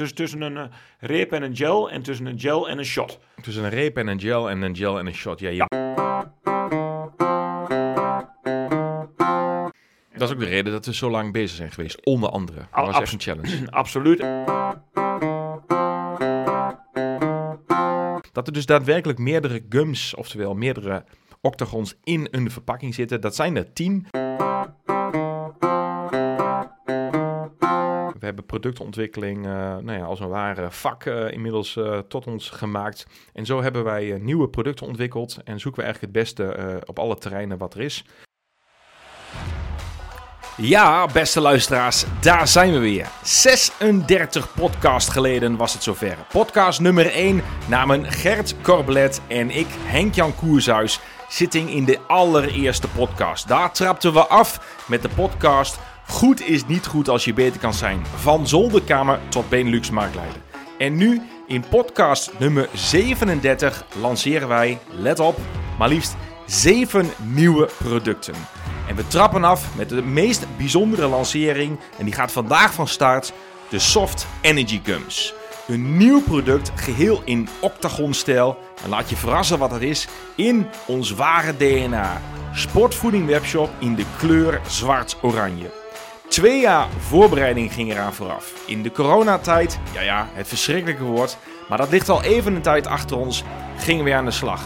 tussen, tussen een uh, reep en een gel en tussen een gel en een shot. Tussen een reep en een gel en een gel en een shot. Ja, je... Dat is ook de reden dat we zo lang bezig zijn geweest, onder andere. Dat was echt een challenge. Absoluut. Dat er dus daadwerkelijk meerdere gums, oftewel meerdere octagons in een verpakking zitten. Dat zijn er tien. Hebben productontwikkeling uh, nou ja, als een ware vak uh, inmiddels uh, tot ons gemaakt. En zo hebben wij nieuwe producten ontwikkeld en zoeken we eigenlijk het beste op alle terreinen wat er is. Ja, beste luisteraars, daar zijn we weer. 36 podcast geleden was het zover. Podcast nummer 1 namen Gert Corblet en ik, Henk-Jan Koershuis, zitting in de allereerste podcast. Daar trapten we af met de podcast Goed is niet goed als je beter kan zijn. Van zolderkamer tot Benelux marktleider. En nu in podcast nummer 37 lanceren wij, let op, maar liefst 7 nieuwe producten. En we trappen af met de meest bijzondere lancering. En die gaat vandaag van start. De Soft Energy Gums. Een nieuw product, geheel in octagonstijl. En laat je verrassen wat het is in ons ware DNA. Sportvoeding webshop in de kleur zwart-oranje. Twee jaar voorbereiding ging eraan vooraf. In de coronatijd, ja ja, het verschrikkelijke woord, maar dat ligt al even een tijd achter ons, gingen we aan de slag.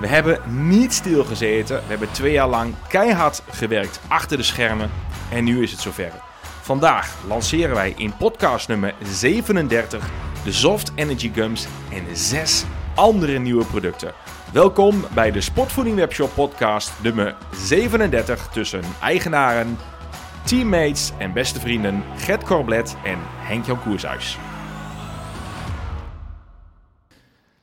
We hebben niet stilgezeten. We hebben twee jaar lang keihard gewerkt achter de schermen. En nu is het zover. Vandaag lanceren wij in podcast nummer 37 de Soft Energy Gums en zes andere nieuwe producten. Welkom bij de Sportvoeding Webshop podcast nummer 37 tussen eigenaren, teammates en beste vrienden Gert Corblet en Henk-Jan Koershuis.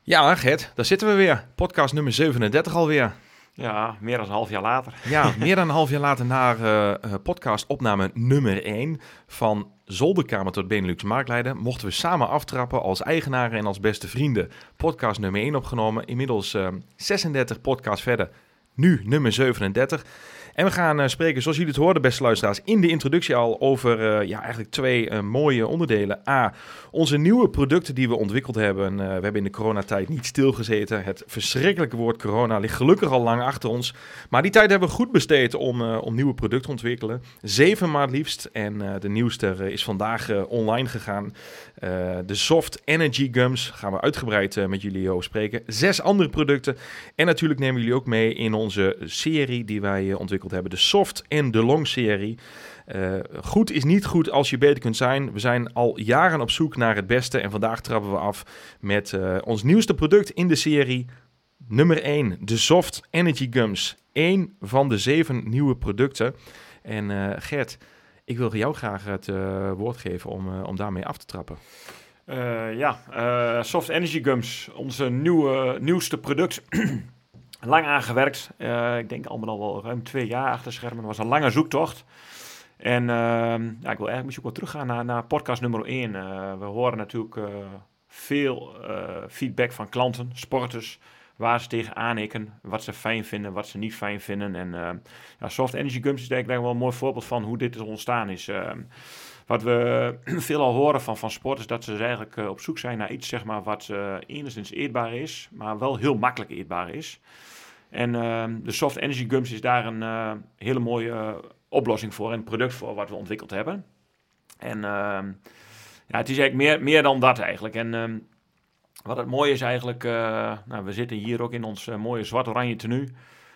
Ja, Gert, daar zitten we weer. Podcast nummer 37 alweer. Ja, meer dan een half jaar later. Ja, meer dan een half jaar later naar uh, podcast opname nummer 1 van Zolderkamer tot Benelux Marktleider. Mochten we samen aftrappen als eigenaren en als beste vrienden. Podcast nummer 1 opgenomen. Inmiddels uh, 36 podcasts verder. Nu nummer 37. En we gaan uh, spreken, zoals jullie het hoorden, beste luisteraars, in de introductie al over uh, ja, eigenlijk twee uh, mooie onderdelen. A, onze nieuwe producten die we ontwikkeld hebben. we hebben in de coronatijd niet stilgezeten. Het verschrikkelijke woord corona ligt gelukkig al lang achter ons. Maar die tijd hebben we goed besteed om, om nieuwe producten te ontwikkelen. Zeven maart liefst. En de nieuwste is vandaag online gegaan. de Soft Energy Gums gaan we uitgebreid met jullie over spreken. Zes andere producten. En natuurlijk nemen jullie ook mee in onze serie die wij ontwikkeld hebben. De soft en de long serie. Uh, goed is niet goed als je beter kunt zijn. We zijn al jaren op zoek naar het beste. En vandaag trappen we af met uh, ons nieuwste product in de serie. Nummer 1, de Soft Energy Gums. Eén van de zeven nieuwe producten. En uh, Gert, ik wil jou graag het woord geven om, om daarmee af te trappen. ja, Soft Energy Gums, onze nieuwe, nieuwste product. lang aangewerkt. Uh, ik denk allemaal al wel ruim twee jaar achter schermen. Het was een lange zoektocht. En uh, ja, ik wil eigenlijk misschien wel teruggaan naar, naar podcast nummer 1. Uh, eh, we horen natuurlijk uh, veel feedback van klanten, sporters, waar ze tegen aanhikken, wat ze fijn vinden, wat ze niet fijn vinden. En ja, Soft Energy Gums is denk ik wel een mooi voorbeeld van hoe dit is ontstaan is. Wat we veel al horen van, van sporters, dat ze eigenlijk op zoek zijn naar iets zeg maar, wat enigszins eetbaar is, maar wel heel makkelijk eetbaar is. En ehm, de Soft Energy Gums is daar een uh, hele mooie oplossing voor, een product voor wat we ontwikkeld hebben. En ehm, ja, het is eigenlijk meer, meer dan dat eigenlijk. En ehm, wat het mooie is eigenlijk, nou, we zitten hier ook in ons mooie zwart-oranje tenue.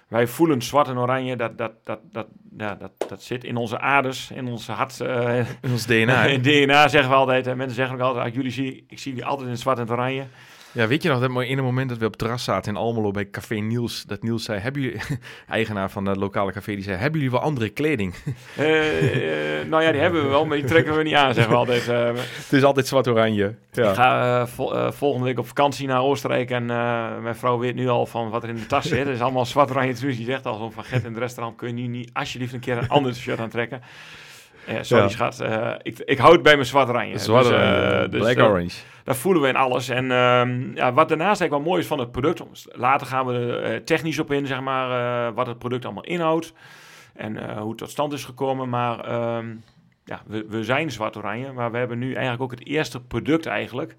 Wij voelen zwart en oranje, dat, dat, dat, dat, ja, dat, dat zit in onze aders, in onze hart. in ons DNA. in DNA zeggen we altijd. Mensen zeggen ook altijd, ah, jullie zie, ik zie jullie altijd in zwart en oranje. Ja, weet je nog, dat in een moment dat we op het terras zaten in Almelo bij Café Niels, dat Niels zei, hebben jullie, eigenaar van het lokale café, die zei, hebben jullie wel andere kleding? Uh, nou ja, die hebben we wel, maar die trekken we niet aan, zeggen we altijd. Uh, het is altijd zwart-oranje. Ja. Ik ga volgende week op vakantie naar Oostenrijk en mijn vrouw weet nu al van wat er in de tas zit. Het is allemaal zwart-oranje truus. Die zegt al van, Gert in het restaurant, kun je nu niet alsjeblieft een keer een ander shirt aantrekken? Sorry ja. schat, ik, ik houd bij mijn zwart-oranje. Zwart-oranje, dus, uh, Daar voelen we in alles. En ehm, ja, wat daarnaast eigenlijk wel mooi is van het product, later gaan we er technisch op in, zeg maar, wat het product allemaal inhoudt en hoe het tot stand is gekomen. Maar um, ja, we, we zijn zwart oranje, maar we hebben nu eigenlijk ook het eerste product eigenlijk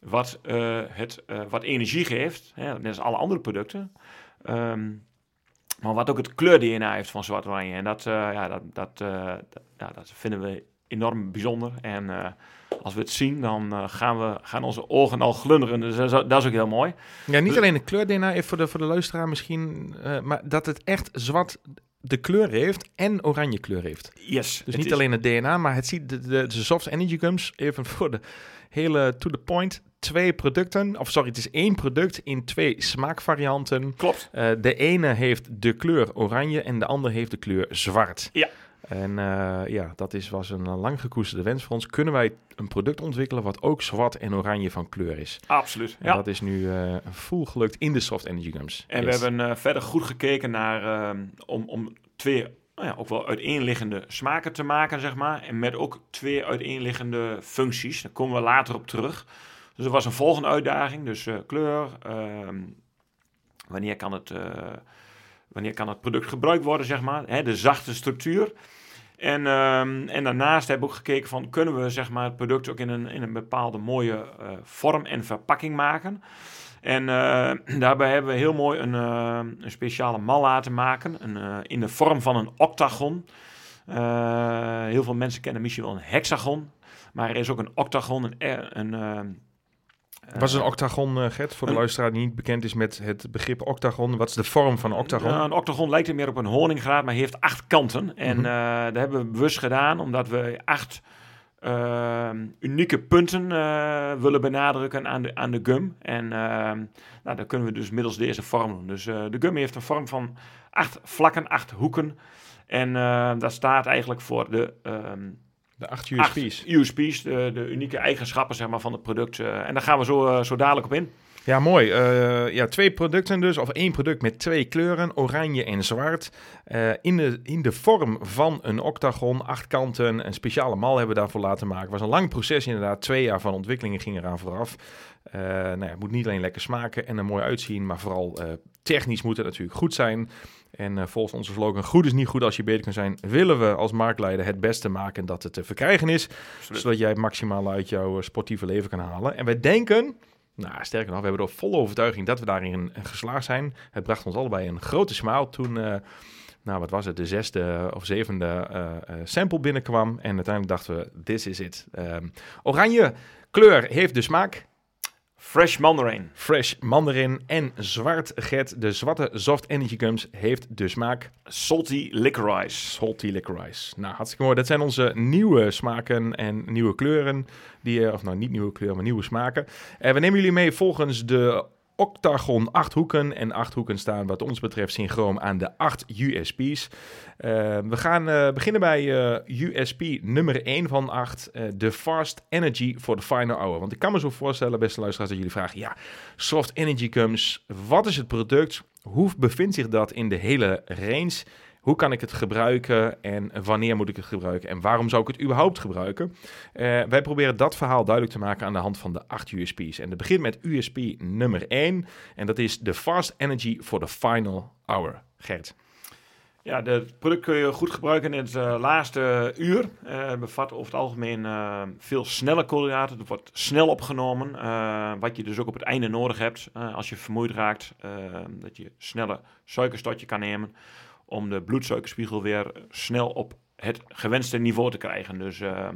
wat, eh, het, eh, wat energie geeft, hè, net als alle andere producten. Ehm, maar wat ook het kleur-DNA heeft van zwart oranje. En dat, eh, ja, dat, dat, dat, ja, dat vinden we enorm bijzonder. En als we het zien, dan gaan, we, gaan onze ogen al glunderen. Dus dat is, dat is ook heel mooi. Ja, niet alleen de kleur-DNA, even voor de, voor de luisteraar misschien, maar dat het echt zwart de kleur heeft en oranje kleur heeft. Yes. Dus niet alleen het DNA, maar het ziet de, de, de soft energy gums, even voor de hele to the point, twee producten, of sorry, het is één product in twee smaakvarianten. Klopt. Uh, de ene heeft de kleur oranje en de andere heeft de kleur zwart. Ja. En uh, ja, dat is, was een lang gekoesterde wens voor ons. Kunnen wij een product ontwikkelen wat ook zwart en oranje van kleur is? Absoluut. En ja. dat is nu uh, full gelukt in de Soft Energy Gums. En yes. we hebben verder goed gekeken naar ehm, om, om twee nou ja, ook wel uiteenliggende smaken te maken, zeg maar. En met ook twee uiteenliggende functies. Daar komen we later op terug. Dus er was een volgende uitdaging. Dus kleur. Uh, wanneer, kan het, wanneer kan het product gebruikt worden, zeg maar. Hè, de zachte structuur. En, ehm, en daarnaast hebben we ook gekeken van... kunnen we zeg maar, het product ook in een, in een bepaalde mooie eh, vorm en verpakking maken... En uh, daarbij hebben we heel mooi een, uh, een speciale mal laten maken. Een, in de vorm van een octagon. heel veel mensen kennen misschien wel een hexagon. Maar er is ook een octagon. Een, een, wat is een octagon, Gert? Voor de een, luisteraar die niet bekend is met het begrip octagon. Wat is de vorm van een octagon? Nou, een octagon lijkt er meer op een honingraad, maar heeft acht kanten. En mm -hmm. dat hebben we bewust gedaan, omdat we acht uh, unieke punten uh, willen benadrukken aan de, aan de gum. En uh, nou, dat kunnen we dus middels deze vorm doen. Dus de gum heeft een vorm van acht vlakken, acht hoeken. En dat staat eigenlijk voor de... Um, de acht USP's. Acht USP's, de, de, unieke eigenschappen zeg maar, van het product. en daar gaan we zo, zo dadelijk op in. Ja, mooi. Uh, ja, twee producten dus, of één product met twee kleuren, oranje en zwart. Uh, in, de, in de vorm van een octagon, acht kanten, een speciale mal hebben we daarvoor laten maken. Het was een lang proces inderdaad, twee jaar van ontwikkelingen gingen eraan vooraf. Uh, nou ja, het moet niet alleen lekker smaken en er mooi uitzien, maar vooral technisch moet het natuurlijk goed zijn. En volgens onze slogan, goed is niet goed als je beter kan zijn, willen we als marktleider het beste maken dat het te verkrijgen is. Absoluut. Zodat jij het maximaal uit jouw sportieve leven kan halen. En wij denken... Nou, sterker nog, we hebben er volle overtuiging dat we daarin geslaagd zijn. Het bracht ons allebei een grote smaal toen, uh, nou wat was het, de zesde of zevende uh, sample binnenkwam. En uiteindelijk dachten we, this is it. Um, oranje kleur heeft de smaak. Fresh mandarin. Fresh mandarin en zwart get. De zwarte soft energy gums heeft de smaak. Salty licorice. Salty licorice. Nou, hartstikke mooi. Dat zijn onze nieuwe smaken en nieuwe kleuren. Die, of nou, niet nieuwe kleuren, maar nieuwe smaken. En we nemen jullie mee volgens de octagon acht hoeken. En acht hoeken staan wat ons betreft synchroon aan de acht USP's. Uh, we gaan uh, beginnen bij uh, USP nummer 1 van 8. De Fast Energy for the Final Hour. Want ik kan me zo voorstellen, beste luisteraars, dat jullie vragen... Ja, Soft Energy Comes, wat is het product? Hoe bevindt zich dat in de hele range? Hoe kan ik het gebruiken en wanneer moet ik het gebruiken en waarom zou ik het überhaupt gebruiken? Uh, wij proberen dat verhaal duidelijk te maken aan de hand van de 8 USP's. En het begint met USP nummer 1 en dat is de Fast Energy for the Final Hour. Gert. Ja, het product kun je goed gebruiken in het uh, laatste uur. Uh, bevat over het algemeen veel snelle koolhydraten. Het wordt snel opgenomen. wat je dus ook op het einde nodig hebt als je vermoeid raakt. dat je snelle suikerstotje kan nemen om de bloedsuikerspiegel weer snel op het gewenste niveau te krijgen. Dus uh,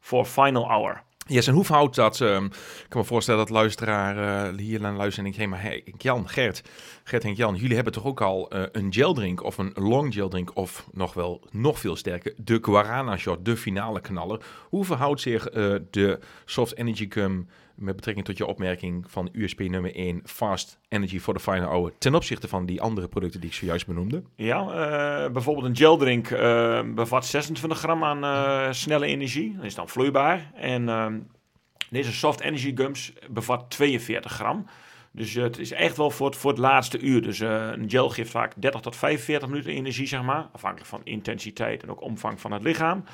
voor final hour. Yes, en hoe verhoudt dat? Um, ik kan me voorstellen dat luisteraar uh, hier naar luisteren en ik hey, maar hey, Jan, Gert, Gert en Jan, jullie hebben toch ook al uh, een geldrink of een long geldrink of nog wel nog veel sterker, de Guarana Shot, de finale knaller. Hoe verhoudt zich de Soft Energy Gum met betrekking tot je opmerking van USP nummer 1, Fast Energy for the Final Hour, ten opzichte van die andere producten die ik zojuist benoemde? Ja, uh, bijvoorbeeld een geldrink uh, bevat 26 gram aan uh, snelle energie. Dat is dan vloeibaar. En ehm, deze Soft Energy Gums bevat 42 gram. Dus het is echt wel voor het, voor het laatste uur. Dus een gel geeft vaak 30 tot 45 minuten energie, zeg maar. Afhankelijk van intensiteit en ook omvang van het lichaam.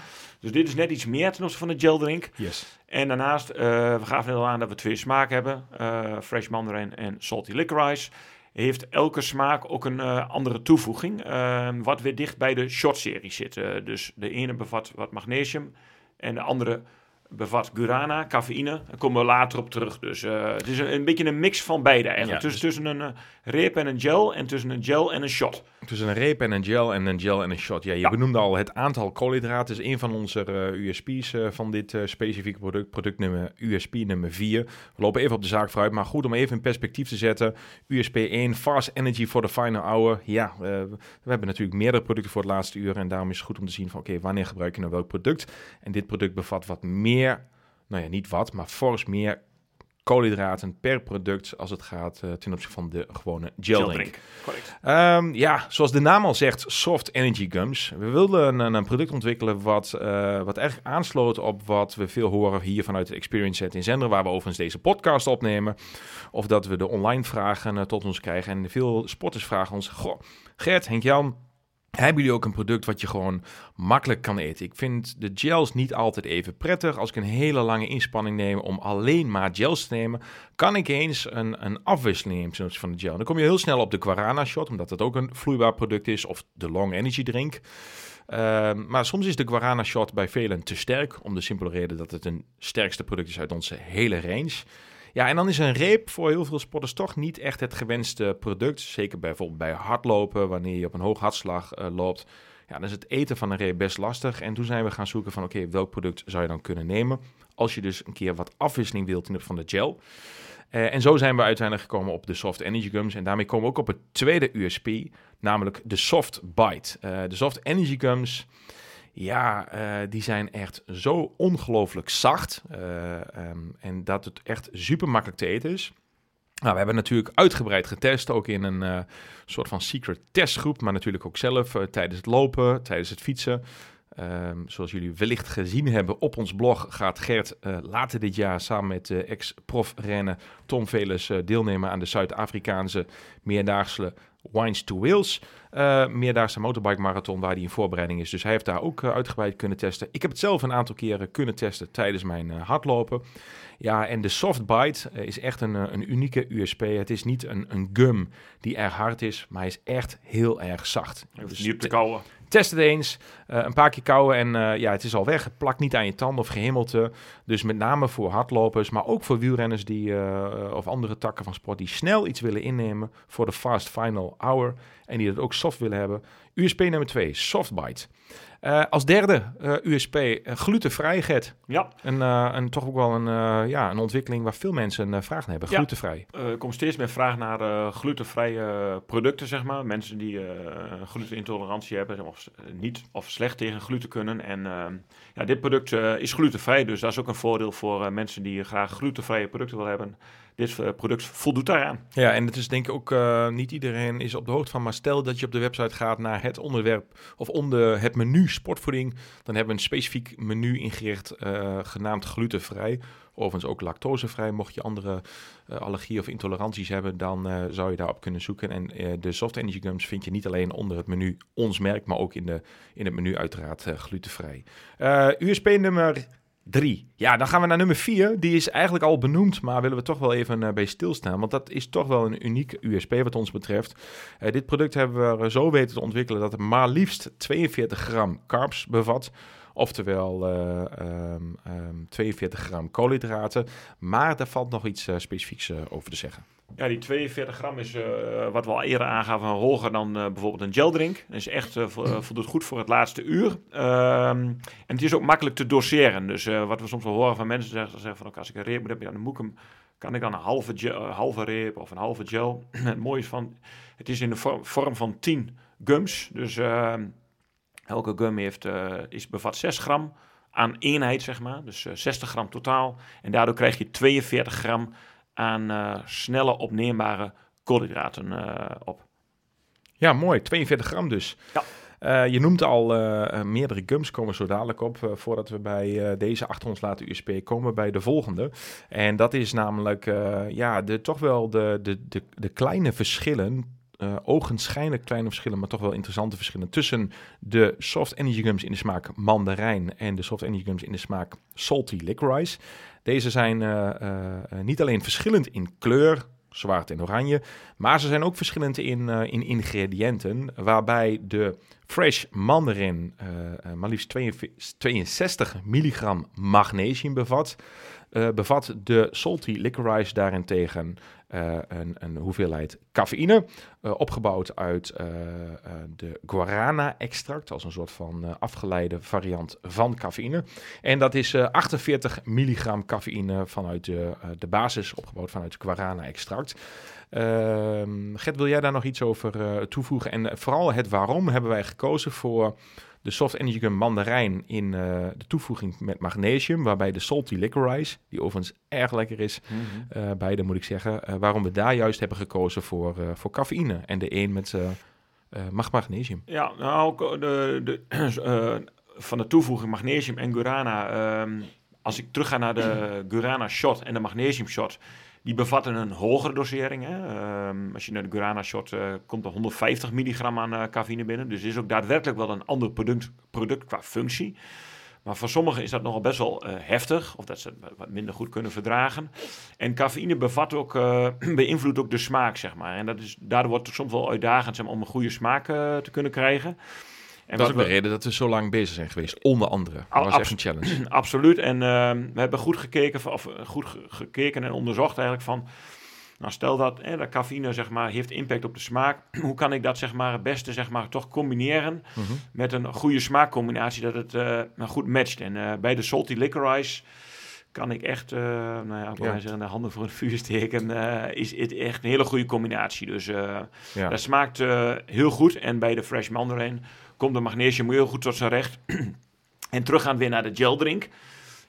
Dus dit is net iets meer ten opzichte van de geldrink. Yes. En daarnaast, uh, we gaven net al aan dat we twee smaken hebben. Fresh mandarin en salty licorice. heeft elke smaak ook een andere toevoeging. Ehm, wat weer dicht bij de shot-serie zit. dus de ene bevat wat magnesium en de andere bevat gurana, cafeïne. Daar komen we later op terug. Dus uh, het is een, een, beetje een mix van beide eigenlijk. dus... tussen een uh, reep en een gel en tussen een gel en een shot. Tussen een reep en een gel en een gel en een shot. Ja, je benoemde al het aantal koolhydraten. is een van onze uh, USP's van dit specifieke product. Product nummer USP nummer 4. We lopen even op de zaak vooruit. Maar goed om even in perspectief te zetten. USP 1, Fast Energy for the Final Hour. Ja, we hebben natuurlijk meerdere producten voor het laatste uur. En daarom is het goed om te zien van oké, wanneer gebruik je nou welk product. En dit product bevat wat meer meer, nou ja, niet wat, maar fors meer koolhydraten per product als het gaat uh, ten opzichte van de gewone gel drink. Um, ja, zoals de naam al zegt, soft energy gums. We wilden een, een product ontwikkelen wat, uh, wat eigenlijk aansloot op wat we veel horen hier vanuit de Experience Set in Zender, waar we overigens deze podcast opnemen. Of dat we de online vragen uh, tot ons krijgen. En veel sporters vragen ons, goh, Gert, Henk-Jan, hebben jullie ook een product wat je gewoon makkelijk kan eten? Ik vind de gels niet altijd even prettig. Als ik een hele lange inspanning neem om alleen maar gels te nemen, kan ik eens een, een afwisseling nemen van de gel. Dan kom je heel snel op de Guarana Shot, omdat het ook een vloeibaar product is, of de Long Energy Drink. Ehm, maar soms is de Guarana Shot bij velen te sterk, om de simpele reden dat het een sterkste product is uit onze hele range. Ja, en dan is een reep voor heel veel sporters toch niet echt het gewenste product. Zeker bijvoorbeeld bij hardlopen, wanneer je op een hoog hartslag uh, loopt. Ja, dan is het eten van een reep best lastig. En toen zijn we gaan zoeken van oké, welk product zou je dan kunnen nemen? Als je dus een keer wat afwisseling wilt in van de gel. Uh, en zo zijn we uiteindelijk gekomen op de Soft Energy Gums. En daarmee komen we ook op het tweede USP, namelijk de Soft Bite. Uh, de Soft Energy Gums ja, uh, die zijn echt zo ongelooflijk zacht. Uh, um, en dat het echt super makkelijk te eten is. Nou, we hebben natuurlijk uitgebreid getest, ook in een uh, soort van secret testgroep, maar natuurlijk ook zelf tijdens het lopen, tijdens het fietsen. Um, zoals jullie wellicht gezien hebben op ons blog gaat Gert later dit jaar samen met ex-prof rennen Tom Veles deelnemen aan de Zuid-Afrikaanse meerdaagse Wines to Wheels uh, meerdaagse motorbike marathon waar hij in voorbereiding is. Dus hij heeft daar ook uh, uitgebreid kunnen testen. Ik heb het zelf een aantal keren kunnen testen tijdens mijn uh, hardlopen. Ja, en de Softbite is echt een, een unieke USP. Het is niet een, een gum die erg hard is, maar hij is echt heel erg zacht. Dus niet op te kouwen. Test het eens. Uh, een paar keer kouwen en uh, ja, het is al weg. Het plakt niet aan je tanden of gehemelte. Dus met name voor hardlopers, maar ook voor wielrenners die, uh, of andere takken van sport die snel iets willen innemen voor de fast final hour. En die dat ook soft willen hebben. USP nummer 2, Softbite. Uh, als derde uh, USP, uh, glutenvrij, Gert. Ja. En, en toch ook wel een, ja, een ontwikkeling waar veel mensen vragen naar hebben, ja. glutenvrij. Er komt steeds meer vraag naar glutenvrije producten, zeg maar. Mensen die glutenintolerantie hebben of niet of slecht tegen gluten kunnen. En ja, dit product is glutenvrij, dus dat is ook een voordeel voor mensen die graag glutenvrije producten willen hebben dit eh, product voldoet daaraan. Ja, en het is denk ik ook uh, niet iedereen is op de hoogte van. Maar stel dat je op de website gaat naar het onderwerp of onder het menu sportvoeding. Dan hebben we een specifiek menu ingericht uh, genaamd glutenvrij. Overigens ook lactosevrij. Mocht je andere allergieën of intoleranties hebben, dan zou je daarop kunnen zoeken. En de soft energy gums vind je niet alleen onder het menu ons merk, maar ook in, de, in het menu uiteraard glutenvrij. USP nummer 3. Ja, dan gaan we naar nummer 4. Die is eigenlijk al benoemd, maar willen we toch wel even uh, bij stilstaan. Want dat is toch wel een uniek USP wat ons betreft. Uh, dit product hebben we zo weten te ontwikkelen dat het maar liefst 42 gram carbs bevat. Oftewel uh, um, um, 42 gram koolhydraten. Maar daar valt nog iets specifieks over te zeggen. Ja, die 42 gram is wat we al eerder aangaven hoger dan bijvoorbeeld een geldrink. Dat is echt voldoet goed voor het laatste uur. Ehm, en het is ook makkelijk te doseren. Dus wat we soms wel horen van mensen zeggen, zeggen van als ik een reep moet hebben, dan moet ik hem, kan ik dan een halve, gel, halve reep of een halve gel. het mooie is van, het is in de vorm, vorm van 10 gums. Dus ehm, elke gum heeft, is, bevat 6 gram aan eenheid, zeg maar. Dus 60 gram totaal. En daardoor krijg je 42 gram aan uh, snelle opneembare koolhydraten uh, op. Ja, mooi. 42 gram dus. Ja. Uh, je noemt al meerdere gums, komen zo dadelijk op. voordat we bij deze achter ons laten USP komen bij de volgende. En dat is namelijk ja, de, toch wel de, de, de, de kleine verschillen uh, ogenschijnlijk kleine verschillen, maar toch wel interessante verschillen tussen de soft energy gums in de smaak mandarijn en de soft energy gums in de smaak salty licorice. Deze zijn uh, uh, niet alleen verschillend in kleur, zwart en oranje. Maar ze zijn ook verschillend in, in ingrediënten, waarbij de fresh mandarin maar liefst 62 milligram magnesium bevat. Uh, bevat de salty licorice daarentegen uh, een, een, hoeveelheid cafeïne, uh, opgebouwd uit de guarana-extract, als een soort van afgeleide variant van cafeïne. En dat is 48 milligram cafeïne vanuit de, de basis, opgebouwd vanuit guarana-extract. Ehm, Gert, wil jij daar nog iets over toevoegen? En vooral het waarom hebben wij gekozen voor de Soft Energy Gum mandarijn in uh, de toevoeging met magnesium, waarbij de salty licorice, die overigens erg lekker is, mm -hmm. uh, beide moet ik zeggen, uh, waarom we daar juist hebben gekozen voor, voor cafeïne en de een met mag magnesium. Ja, nou, de, de van de toevoeging magnesium en guarana, um, als ik terug ga naar de guarana shot en de magnesium shot, die bevatten een hogere dosering. Hè. Um, als je naar de Guarana shot uh, komt er 150 milligram aan uh, cafeïne binnen. Dus is ook daadwerkelijk wel een ander product, product qua functie. Maar voor sommigen is dat nogal best wel uh, heftig, of dat ze het wat minder goed kunnen verdragen. En cafeïne bevat ook, beïnvloedt ook de smaak, zeg maar. En dat is, daardoor wordt het soms wel uitdagend om een goede smaak te kunnen krijgen. En dat is de reden dat we zo lang bezig zijn geweest, onder andere. Dat was echt een challenge. Absoluut. En uh, we hebben goed gekeken, of goed gekeken en onderzocht eigenlijk van... Nou, stel dat eh, dat cafeïne zeg maar, heeft impact op de smaak. Hoe kan ik dat zeg maar, het beste zeg maar, toch combineren mm -hmm. met een goede smaakcombinatie, dat het uh, goed matcht. En uh, bij de salty licorice kan ik echt, uh, nou ja, ja. zeggen, de handen voor het vuur steken, is het echt een hele goede combinatie. Dus ja. dat smaakt heel goed. En bij de fresh mandarin komt de magnesium heel goed tot zijn recht. en teruggaan weer naar de geldrink.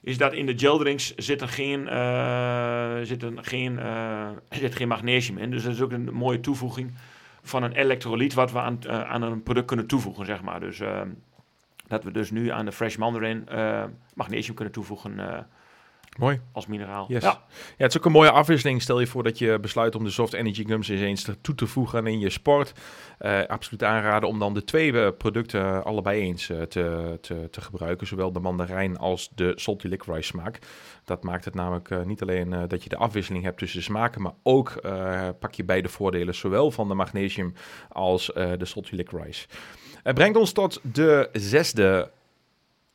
Is dat in de geldrinks zit er geen, uh, zit er geen, uh, zit geen magnesium in. Dus dat is ook een mooie toevoeging van een elektrolyt wat we aan, uh, aan een product kunnen toevoegen, zeg maar. Dus dat we dus nu aan de fresh mandarin magnesium kunnen toevoegen Mooi. Als mineraal. Yes. Ja. ja, het is ook een mooie afwisseling. Stel je voor dat je besluit om de Soft Energy Gums eens toe te voegen in je sport. Uh, absoluut aanraden om dan de twee uh, producten allebei eens te, te, te, gebruiken. Zowel de mandarijn als de salty licorice smaak. Dat maakt het namelijk niet alleen dat je de afwisseling hebt tussen de smaken, maar ook pak je beide voordelen, zowel van de magnesium als de salty licorice. Het brengt ons tot de zesde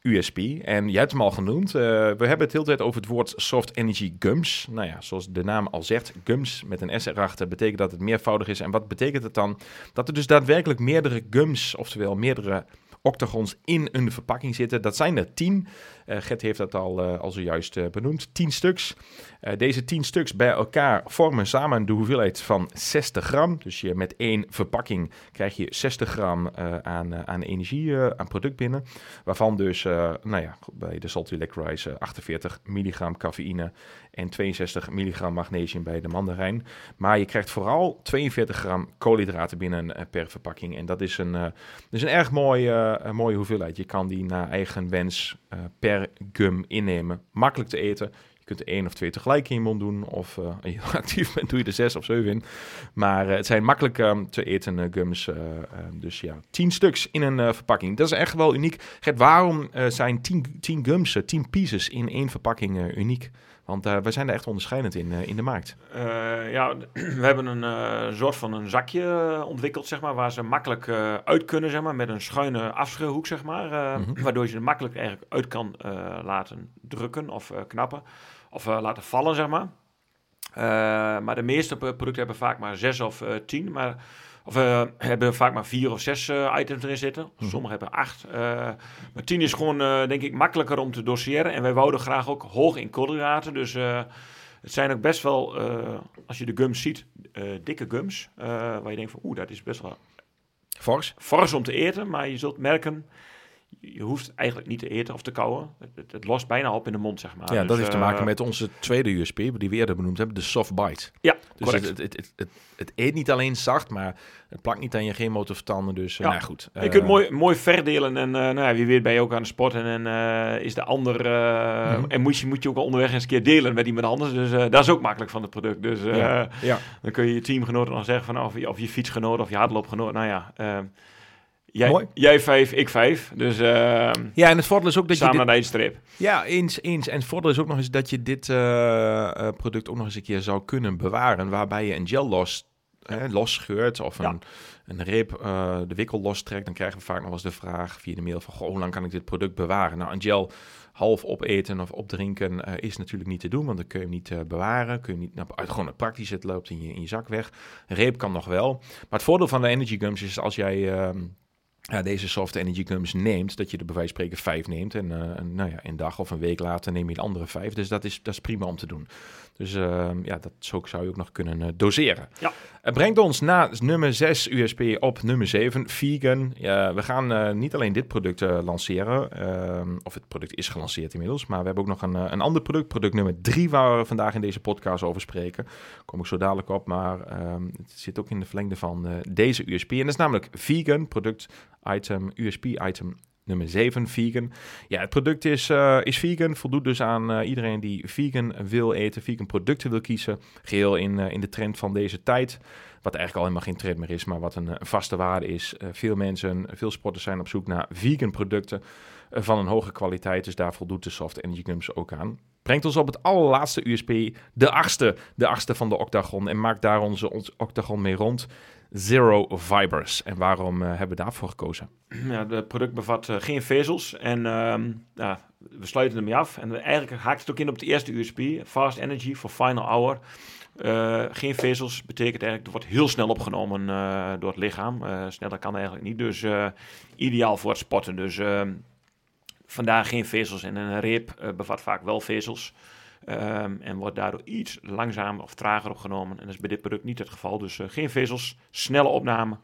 USP. En jij hebt hem al genoemd. Uh, we hebben het heel tijd over het woord Soft Energy Gums. Nou ja, zoals de naam al zegt, Gums met een S erachter betekent dat het meervoudig is. En wat betekent het dan? Dat er dus daadwerkelijk meerdere gums, oftewel meerdere octagons in een verpakking zitten. Dat zijn er tien. Uh, Gert heeft dat al, uh, al zojuist benoemd. 10 stuks. Deze 10 stuks bij elkaar vormen samen de hoeveelheid van 60 gram. Dus je met één verpakking krijg je 60 gram aan, aan energie, aan product binnen. Waarvan dus, nou ja, bij de Salty Licorice 48 milligram cafeïne en 62 milligram magnesium bij de mandarijn. Maar je krijgt vooral 42 gram koolhydraten binnen per verpakking. En dat is een, dat is een erg mooie, mooie hoeveelheid. Je kan die naar eigen wens per gum innemen. Makkelijk te eten. Je kunt er één of twee tegelijk in je mond doen. Of uh, als je actief bent, doe je er zes of zeven in. Maar uh, het zijn makkelijk um, te eten uh, gums. dus ja, tien stuks in een verpakking. Dat is echt wel uniek. Gert, waarom zijn tien, tien gums, tien pieces in één verpakking uniek? Want wij zijn daar echt onderscheidend in, in de markt. Ja, we hebben een soort van een zakje ontwikkeld, zeg maar, waar ze makkelijk uit kunnen, zeg maar, met een schuine afschuilhoek, zeg maar. Mm -hmm. Waardoor je ze makkelijk eigenlijk uit kan laten drukken of knappen. Of laten vallen, zeg maar. maar de meeste producten hebben vaak maar zes of tien. Maar of uh, hebben vaak maar vier of zes uh, items erin zitten. Mhm. Sommigen hebben acht. Uh, maar tien is gewoon, denk ik, makkelijker om te doseren. En wij wouden graag ook hoog in koolhydraten. Dus het zijn ook best wel, als je de gums ziet, dikke gums. waar je denkt van, oeh, dat is best wel... Fors? Fors om te eten, maar je zult merken je hoeft eigenlijk niet te eten of te kauwen. Het, het, lost bijna op in de mond, zeg maar. Ja, dus, dat heeft te maken met onze tweede USP, die we eerder benoemd hebben, de soft bite. Ja, dus het, het, het, het, eet niet alleen zacht, maar het plakt niet aan je geen motorvertanden. Dus ja. nou goed. je kunt mooi, mooi verdelen en uh, nou ja, wie weet ben je ook aan de sporten en uh, is de ander... Mm -hmm. En moet je, moet je ook onderweg eens een keer delen met iemand anders. Dus dat is ook makkelijk van het product. Dus ja. Ja. dan kun je je teamgenoten nog zeggen van of je, of je fietsgenoot of je hardloopgenoot. Nou ja... Jij, Mooi. jij vijf, ik vijf. Dus ehm Ja, en het voordeel is ook dat je samen naar de streep. Ja, eens, eens. En het voordeel is ook nog eens dat je dit eh, eh, product ook nog eens een keer zou kunnen bewaren, waarbij je een gel los, hè, losscheurt of een, Ja. een reep eh, de wikkel lostrekt. Dan krijgen we vaak nog eens de vraag via de mail van, goh, hoe lang kan ik dit product bewaren? Nou, een gel half opeten of opdrinken eh, is natuurlijk niet te doen, want dan kun je hem niet eh, bewaren. Kun je niet, nou, gewoon het praktisch, het loopt in je, in je zak weg. Een reep kan nog wel. Maar het voordeel van de energy gums is als jij... ehm, ja, deze soft energy gums neemt, dat je er bij wijze spreken vijf neemt. En, eh, en, nou ja, een dag of een week later neem je de andere vijf. Dus dat is, dat is prima om te doen. Dus ehm, ja, dat zo zou je ook nog kunnen eh, doseren. Ja. Het brengt ons na nummer 6 USP op nummer 7, vegan. We gaan eh, niet alleen dit product eh, lanceren, ehm, of het product is gelanceerd inmiddels, maar we hebben ook nog een, eh, een ander product, product nummer 3, waar we vandaag in deze podcast over spreken. Daar kom ik zo dadelijk op, maar ehm, het zit ook in de verlengde van eh, deze USP. En dat is namelijk vegan, product item, USP item nummer 7, vegan. Ja, het product is, eh, is vegan, voldoet dus aan eh, iedereen die vegan wil eten, vegan producten wil kiezen. Geheel in, eh, in de trend van deze tijd. Wat eigenlijk al helemaal geen trend meer is, maar wat een, vaste waarde is. Veel mensen, veel sporters zijn op zoek naar vegan producten van een hoge kwaliteit. Dus daar voldoet de Soft Energy Gums ook aan. Brengt ons op het allerlaatste USP, de achtste, de achtste van de octagon. En maakt daar onze, octagon mee rond. Zero Fibers. En waarom eh, hebben we daarvoor gekozen? Ja, het product bevat eh, geen vezels en ehm, ja, we sluiten ermee af. En eigenlijk haakt het ook in op de eerste USP, Fast Energy for Final Hour. Eh, geen vezels betekent eigenlijk, het wordt heel snel opgenomen door het lichaam. Sneller kan eigenlijk niet, dus ideaal voor het sporten. Dus vandaar geen vezels en een reep eh, bevat vaak wel vezels. Ehm, en wordt daardoor iets langzamer of trager opgenomen. En dat is bij dit product niet het geval. Dus eh, geen vezels, snelle opname.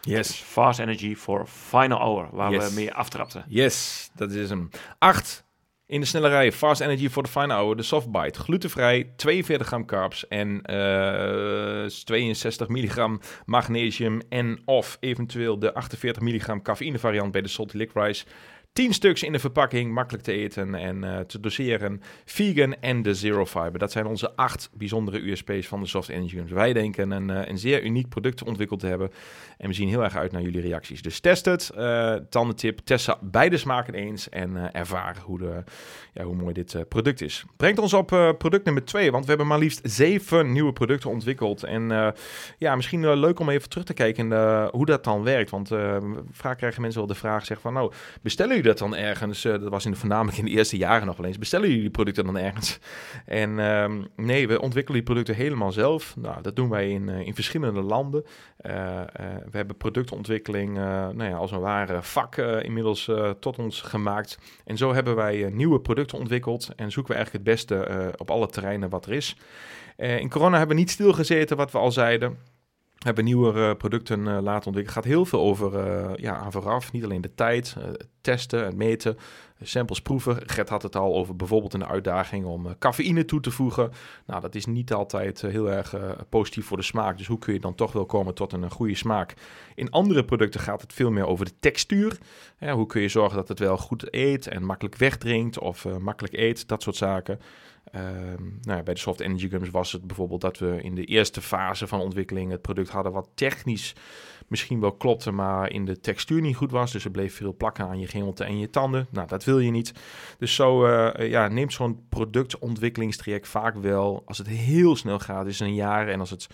Dus Fast Energy for Final Hour, waar Yes. we mee aftrapten. Yes, dat is hem. 8. In de snelle rij, Fast Energy voor de Fine Hour, de Softbite. Glutenvrij, 42 gram carbs en eh 62 milligram magnesium. En of eventueel de 48 milligram cafeïne variant bij de Salty Licorice. 10 stuks in de verpakking, makkelijk te eten en eh, te doseren. Vegan en de Zero Fiber. Dat zijn onze acht bijzondere USP's van de Soft Energy. Wij denken een, eh, een zeer uniek product ontwikkeld te hebben. En we zien heel erg uit naar jullie reacties. Dus test het. eh tandentip, test beide smaken eens. En ervaar hoe, de, ja, hoe mooi dit product is. Brengt ons op product nummer twee. Want we hebben maar liefst zeven nieuwe producten ontwikkeld. En ja, misschien leuk om even terug te kijken in, hoe dat dan werkt. Want vaak krijgen mensen wel de vraag zeg van... nou, bestellen jullie dat dan ergens? Eh, dat was in de, voornamelijk in de eerste jaren nog wel eens. Bestellen jullie die producten dan ergens? En ehm, nee, we ontwikkelen die producten helemaal zelf. Nou, dat doen wij in, eh, in verschillende landen. Eh, we hebben productontwikkeling nou ja, als een ware vak inmiddels tot ons gemaakt. En zo hebben wij nieuwe producten ontwikkeld en zoeken we eigenlijk het beste op alle terreinen wat er is. In corona hebben we niet stilgezeten, wat we al zeiden. Hebben nieuwe eh, producten eh, laten ontwikkelen. Het gaat heel veel over eh, ja, aan vooraf. Niet alleen de tijd, testen, het meten, samples proeven. Gert had het al over bijvoorbeeld een uitdaging om cafeïne toe te voegen. Nou, dat is niet altijd heel erg positief voor de smaak. Dus hoe kun je dan toch wel komen tot een, goede smaak? In andere producten gaat het veel meer over de textuur. Hoe kun je zorgen dat het wel goed eet en makkelijk wegdrinkt of makkelijk eet, dat soort zaken. Ehm, nou ja, bij de Soft Energy Gums was het bijvoorbeeld dat we in de eerste fase van ontwikkeling het product hadden wat technisch misschien wel klopte, maar in de textuur niet goed was. Dus er bleef veel plakken aan je gehemelte en je tanden. Nou, dat wil je niet. Dus zo eh, ja, neemt zo'n productontwikkelingstraject vaak wel, als het heel snel gaat, is een jaar. En als het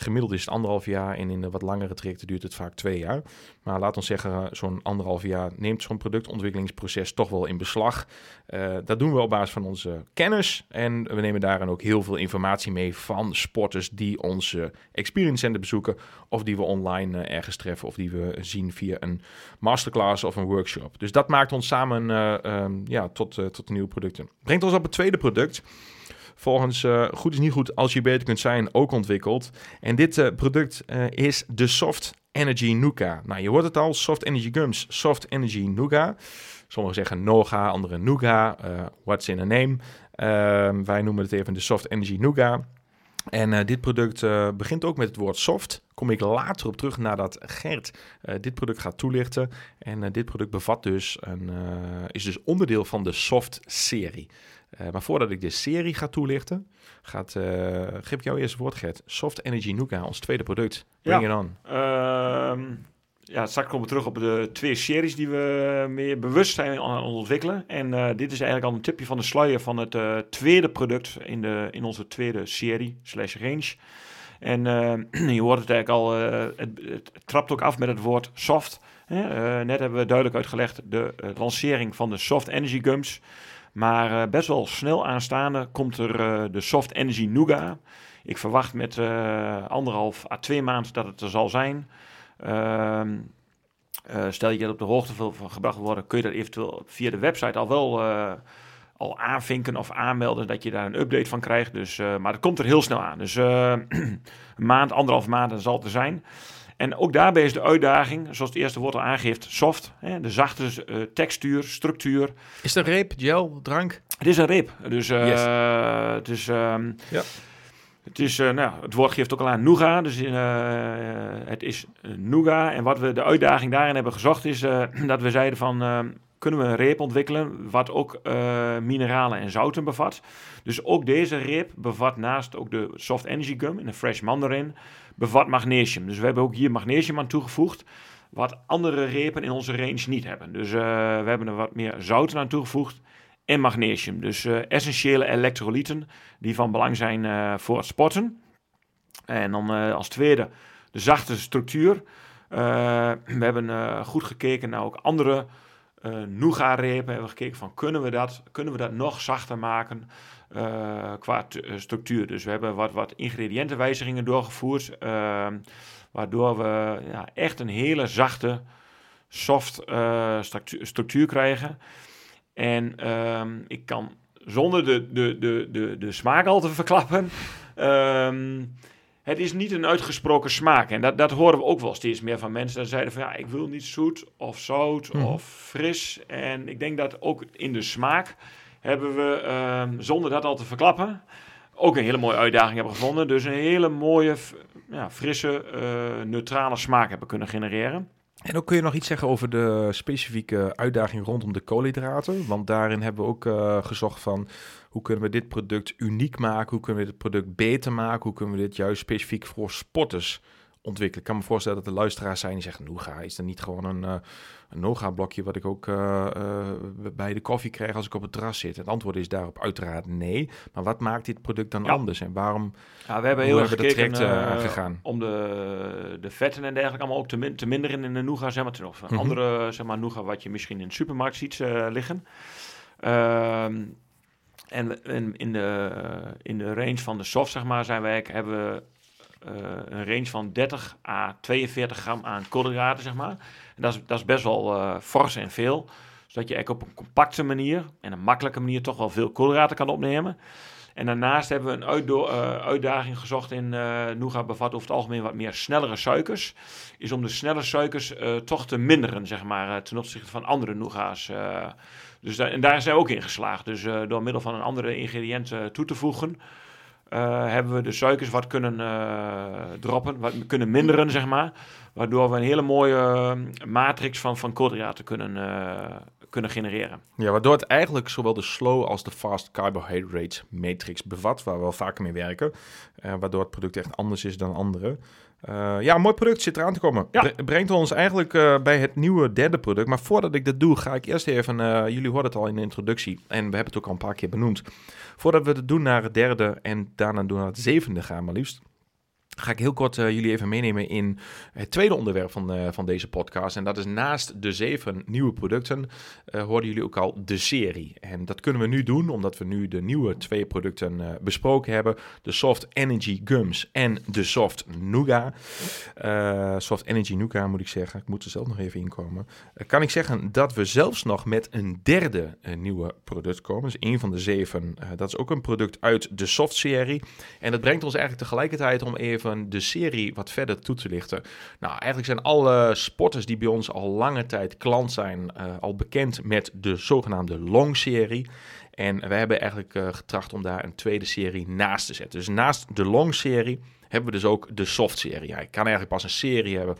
gemiddeld is het anderhalf jaar. En in de wat langere trajecten duurt het vaak twee jaar. Maar laat ons zeggen, zo'n anderhalf jaar neemt zo'n productontwikkelingsproces toch wel in beslag. Eh, dat doen we op basis van onze kennis. En we nemen daarin ook heel veel informatie mee van sporters die onze experience center bezoeken. Of die we online eh, ergens treffen. Of die we zien via een masterclass of een workshop. Dus dat maakt ons samen eh, ehm, ja, tot, eh, tot nieuwe producten. Brengt ons op het tweede product. Volgens eh, Goed is niet goed als je beter kunt zijn ook ontwikkeld. En dit eh, product eh, is de Soft Energy Nuka. Nou, je hoort het al, Soft Energy Gums, Soft Energy Nuka. Sommigen zeggen Noga, anderen Nuga. what's in a name? Ehm, wij noemen het even de Soft Energy Nuga. En dit product begint ook met het woord soft. Kom ik later op terug nadat Gert eh, dit product gaat toelichten. En dit product bevat dus een, is dus onderdeel van de soft-serie. Eh, maar voordat ik de serie ga toelichten, gaat, eh geef ik jou eerst het woord Gert. Soft Energy Nuka, ons tweede product. Bring it on. Ehm, ja, straks komen we terug op de twee series die we meer bewust zijn aan het ontwikkelen. En uh, dit is eigenlijk al een tipje van de sluier van het uh, tweede product in, de, in onze tweede serie, slash range. En uh, je hoort het eigenlijk al, het, het, trapt ook af met het woord soft. net hebben we duidelijk uitgelegd de lancering van de Soft Energy Gums. Maar best wel snel aanstaande komt er de Soft Energy Nougat. Ik verwacht met anderhalf à twee maanden dat het er zal zijn. Ehm, eh, stel je dat op de hoogte van gebracht worden, kun je dat eventueel via de website al wel al aanvinken of aanmelden dat je daar een update van krijgt. Dus, maar dat komt er heel snel aan. Dus een maand, anderhalf maand zal het er zijn. En ook daarbij is de uitdaging, zoals het eerste woord al aangeeft, soft. Hè, de zachte uh, textuur, structuur. Is het een reep, gel, drank? Het is een reep. Dus, uh, yes. het is... Um, ja. Het, is, uh, nou, het woord geeft ook al aan nougat, dus het is nougat. En wat we de uitdaging daarin hebben gezocht is dat we zeiden van, kunnen we een reep ontwikkelen wat ook mineralen en zouten bevat. Dus ook deze reep bevat naast ook de soft energy gum in de fresh mandarin, bevat magnesium. Dus we hebben ook hier magnesium aan toegevoegd, wat andere repen in onze range niet hebben. Dus we hebben er wat meer zouten aan toegevoegd en magnesium. Dus uh, essentiële elektrolyten die van belang zijn uh, voor het sporten. En dan uh, als tweede de zachte structuur. we hebben goed gekeken naar ook andere nougat-repen. Hebben we gekeken van kunnen we dat, kunnen we dat nog zachter maken qua structuur. Dus we hebben wat, wat ingrediëntenwijzigingen doorgevoerd. waardoor we ja, echt een hele zachte, soft structuur, structuur krijgen. En um, ik kan zonder de, de, de, de, de smaak al te verklappen. Um, het is niet een uitgesproken smaak. En dat, dat horen we ook wel steeds meer van mensen. Dat zeiden van ja, ik wil niet zoet of zout mm. of fris. En ik denk dat ook in de smaak hebben we, um, zonder dat al te verklappen, ook een hele mooie uitdaging hebben gevonden. Dus een hele mooie, ja, frisse, uh, neutrale smaak hebben kunnen genereren. En ook kun je nog iets zeggen over de specifieke uitdaging rondom de koolhydraten. Want daarin hebben we ook uh, gezocht van hoe kunnen we dit product uniek maken? Hoe kunnen we dit product beter maken? Hoe kunnen we dit juist specifiek voor sporters ontwikkelen? Ik kan me voorstellen dat er luisteraars zijn die zeggen, Nougat, is er niet gewoon een, uh, een Noga-blokje wat ik ook uh, uh, bij de koffie krijg als ik op het terras zit? Het antwoord is daarop uiteraard nee. Maar wat maakt dit product dan anders? En waarom ja, we hebben heel erg gekeken gegaan? om de, de vetten en dergelijke allemaal ook te, min, te minderen in de Nougat, zeg maar, ten van mm -hmm. andere, zeg maar, Nougat wat je misschien in de supermarkt ziet liggen. Ehm, en in, in, de, in de range van de soft, zeg maar, zijn wij, hebben we een range van 30 à 42 gram aan koolhydraten, zeg maar. En dat is, dat is best wel uh, fors en veel. Zodat je eigenlijk op een compacte manier en een makkelijke manier toch wel veel koolhydraten kan opnemen. En daarnaast hebben we een uitdo- uh, uitdaging gezocht in uh, Nougat bevat over het algemeen wat meer snellere suikers. Is om de snelle suikers toch te minderen, zeg maar, ten opzichte van andere Nougats. dus en daar zijn we ook in geslaagd. Dus door middel van een andere ingrediënt toe te voegen, uh, hebben we de suikers wat kunnen uh, droppen, wat kunnen minderen, zeg maar. Waardoor we een hele mooie uh, matrix van, van koolhydraten kunnen, kunnen genereren. Ja, waardoor het eigenlijk zowel de slow als de fast carbohydrate matrix bevat, waar we wel vaker mee werken. waardoor het product echt anders is dan andere. Uh, ja, een mooi product zit eraan te komen. Ja. Brengt ons eigenlijk uh, bij het nieuwe derde product. Maar voordat ik dat doe, ga ik eerst even... Uh, jullie hoorden het al in de introductie. En we hebben het ook al een paar keer benoemd. Voordat we het doen naar het derde en daarna doen naar het zevende gaan, maar liefst ga ik heel kort uh, jullie even meenemen in het tweede onderwerp van, uh, van deze podcast. En dat is naast de zeven nieuwe producten, uh, hoorden jullie ook al de serie. En dat kunnen we nu doen, omdat we nu de nieuwe twee producten besproken hebben. De Soft Energy Gums en de Soft Nougat. Soft Energy Nougat moet ik zeggen. Ik moet er zelf nog even inkomen. kan ik zeggen dat we zelfs nog met een derde nieuwe product komen. Dus een van de zeven. dat is ook een product uit de Soft serie. En dat brengt ons eigenlijk tegelijkertijd om even de serie wat verder toe te lichten. Nou, eigenlijk zijn alle sporters die bij ons al lange tijd klant zijn, uh, al bekend met de zogenaamde Long-serie. En we hebben eigenlijk uh, getracht om daar een tweede serie naast te zetten. Dus naast de Long-serie hebben we dus ook de Soft-serie. Ja, kan eigenlijk pas een serie hebben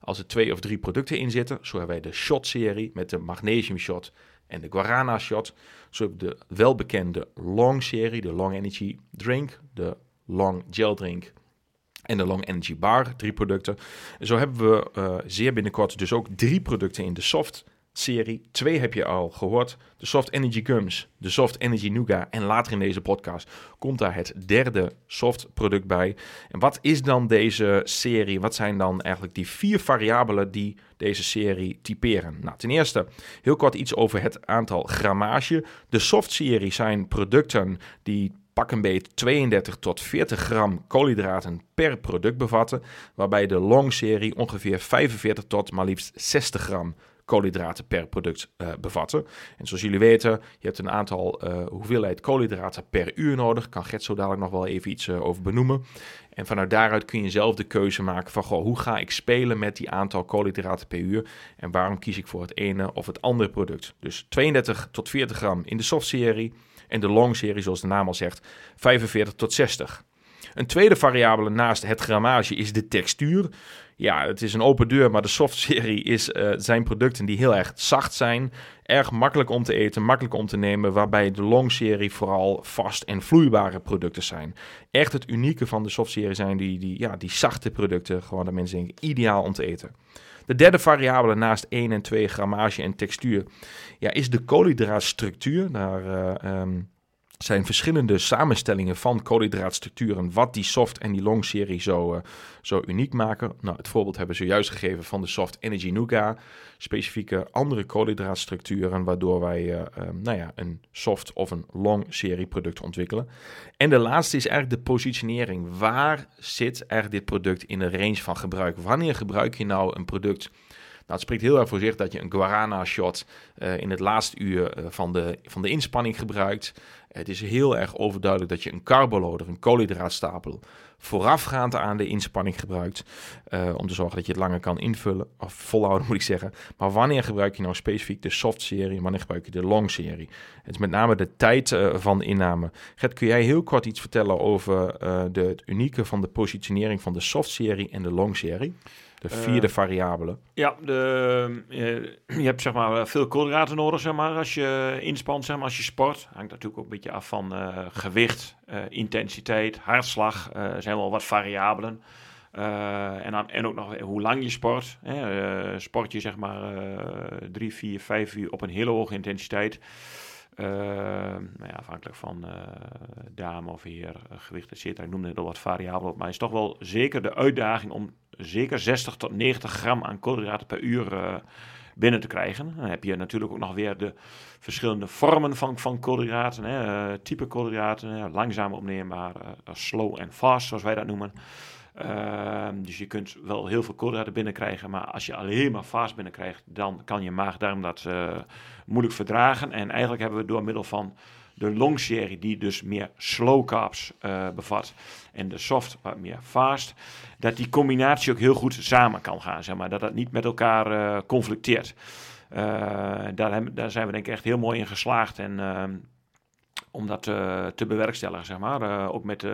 als er twee of drie producten in zitten. Zo hebben wij de Shot-serie met de Magnesium Shot en de Guarana Shot. Zo heb ik de welbekende Long-serie, de Long Energy Drink, de Long Gel Drink en de Long Energy Bar, drie producten. En zo hebben we uh, zeer binnenkort dus ook drie producten in de soft serie. Twee heb je al gehoord. De Soft Energy Gums, de Soft Energy Nougat. En later in deze podcast komt daar het derde soft product bij. En wat is dan deze serie? Wat zijn dan eigenlijk die vier variabelen die deze serie typeren? Nou, ten eerste heel kort iets over het aantal grammage. De soft serie zijn producten die pak een beet 32 tot 40 gram koolhydraten per product bevatten, waarbij de long serie ongeveer 45 tot maar liefst 60 gram koolhydraten per product uh, bevatten. En zoals jullie weten, je hebt een aantal uh, hoeveelheid koolhydraten per uur nodig. Kan Gert zo dadelijk nog wel even iets uh, over benoemen. En vanuit daaruit kun je zelf de keuze maken van goh, hoe ga ik spelen met die aantal koolhydraten per uur en waarom kies ik voor het ene of het andere product. Dus 32 tot 40 gram in de soft serie en de long serie, zoals de naam al zegt, 45 tot 60. Een tweede variabele naast het grammage is de textuur. Ja, het is een open deur, maar de soft-serie is, uh, zijn producten die heel erg zacht zijn. Erg makkelijk om te eten, makkelijk om te nemen. Waarbij de long-serie vooral vast en vloeibare producten zijn. Echt het unieke van de soft-serie zijn die, die, ja, die zachte producten. Gewoon dat mensen denken, ideaal om te eten. De derde variabele naast 1 en 2 grammage en textuur ja, is de koolhydraatstructuur. Daar um, zijn verschillende samenstellingen van koolhydraatstructuren, wat die soft en die long serie zo, uh, zo uniek maken. Nou, het voorbeeld hebben ze juist gegeven van de Soft Energy Nougat, specifieke andere koolhydraatstructuren, waardoor wij uh, um, nou ja, een soft of een long serie product ontwikkelen. En de laatste is eigenlijk de positionering. Waar zit eigenlijk dit product in de range van gebruik? Wanneer gebruik je nou een product? Nou, het spreekt heel erg voor zich dat je een guarana shot uh, in het laatste uur van, de, van de inspanning gebruikt. Het is heel erg overduidelijk dat je een carboloader, een koolhydraatstapel, voorafgaand aan de inspanning gebruikt. Uh, om te zorgen dat je het langer kan invullen, of volhouden moet ik zeggen. Maar wanneer gebruik je nou specifiek de soft serie en wanneer gebruik je de long serie? Het is met name de tijd uh, van de inname. Gert, kun jij heel kort iets vertellen over uh, de, het unieke van de positionering van de soft serie en de long serie? De vierde uh, variabele. Ja, de, je, je, hebt zeg maar veel koolhydraten nodig zeg maar, als je inspant, zeg maar, als je sport. Hangt natuurlijk ook een beetje af van uh, gewicht, uh, intensiteit, hartslag. Er zijn wel wat variabelen. en, dan, en ook nog hoe lang je sport. Hè. sport je zeg maar drie, vier, vijf uur op een hele hoge intensiteit. Uh, nou ja, afhankelijk van uh, dame of heer, gewicht, et cetera. Ik noemde net al wat variabelen op. Maar het is toch wel zeker de uitdaging om zeker 60 tot 90 gram aan koolhydraten per uur uh, binnen te krijgen. Dan heb je natuurlijk ook nog weer de verschillende vormen van, van koolhydraten. Hè, type koolhydraten, langzaam opneembaar, slow en fast, zoals wij dat noemen. Uh, dus je kunt wel heel veel koolhydraten binnenkrijgen, maar als je alleen maar fast binnenkrijgt, dan kan je maag-darm dat uh, moeilijk verdragen. En eigenlijk hebben we door middel van de long serie, die dus meer slow carbs uh, bevat, en de soft wat meer fast, dat die combinatie ook heel goed samen kan gaan, zeg maar. Dat dat niet met elkaar conflicteert. daar, hebben, daar zijn we denk ik echt heel mooi in geslaagd. En ehm, om dat te bewerkstelligen, zeg maar. ook met,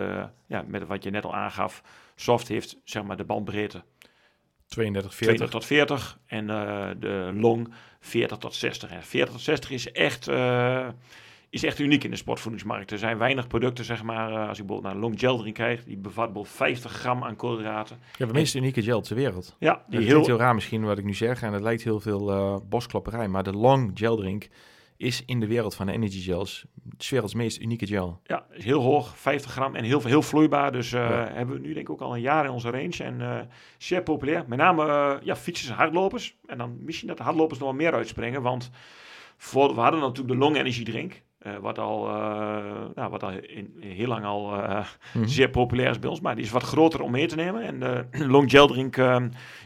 ja, met wat je net al aangaf. Soft heeft zeg maar de bandbreedte 32, 40. 20 tot 40 en de long 40 tot 60. En 40 tot 60 is echt, uh, is echt uniek in de sportvoedingsmarkt. Er zijn weinig producten, zeg maar, uh, als ik bijvoorbeeld naar een long gel drink krijg, die bevat bijvoorbeeld 50 gram aan koolhydraten. Ja, de meest unieke gel ter wereld. Ja, die heel... heel raar misschien wat ik nu zeg en het lijkt heel veel bosklapperij, maar de long gel drink is in de wereld van de energy gels werelds meest unieke gel. Ja, is heel hoog, 50 gram en heel, heel vloeibaar. Dus uh, ja. hebben we nu denk ik ook al een jaar in onze range en uh, zeer populair. Met name uh, ja, fietsers en hardlopers. En dan misschien dat de hardlopers nog wel meer uitspringen, want voor, we hadden natuurlijk de long energy drink. wat al, nou, wat al in, in heel lang al mm -hmm. zeer populair is bij ons. Maar die is wat groter om mee te nemen. En de long gel drink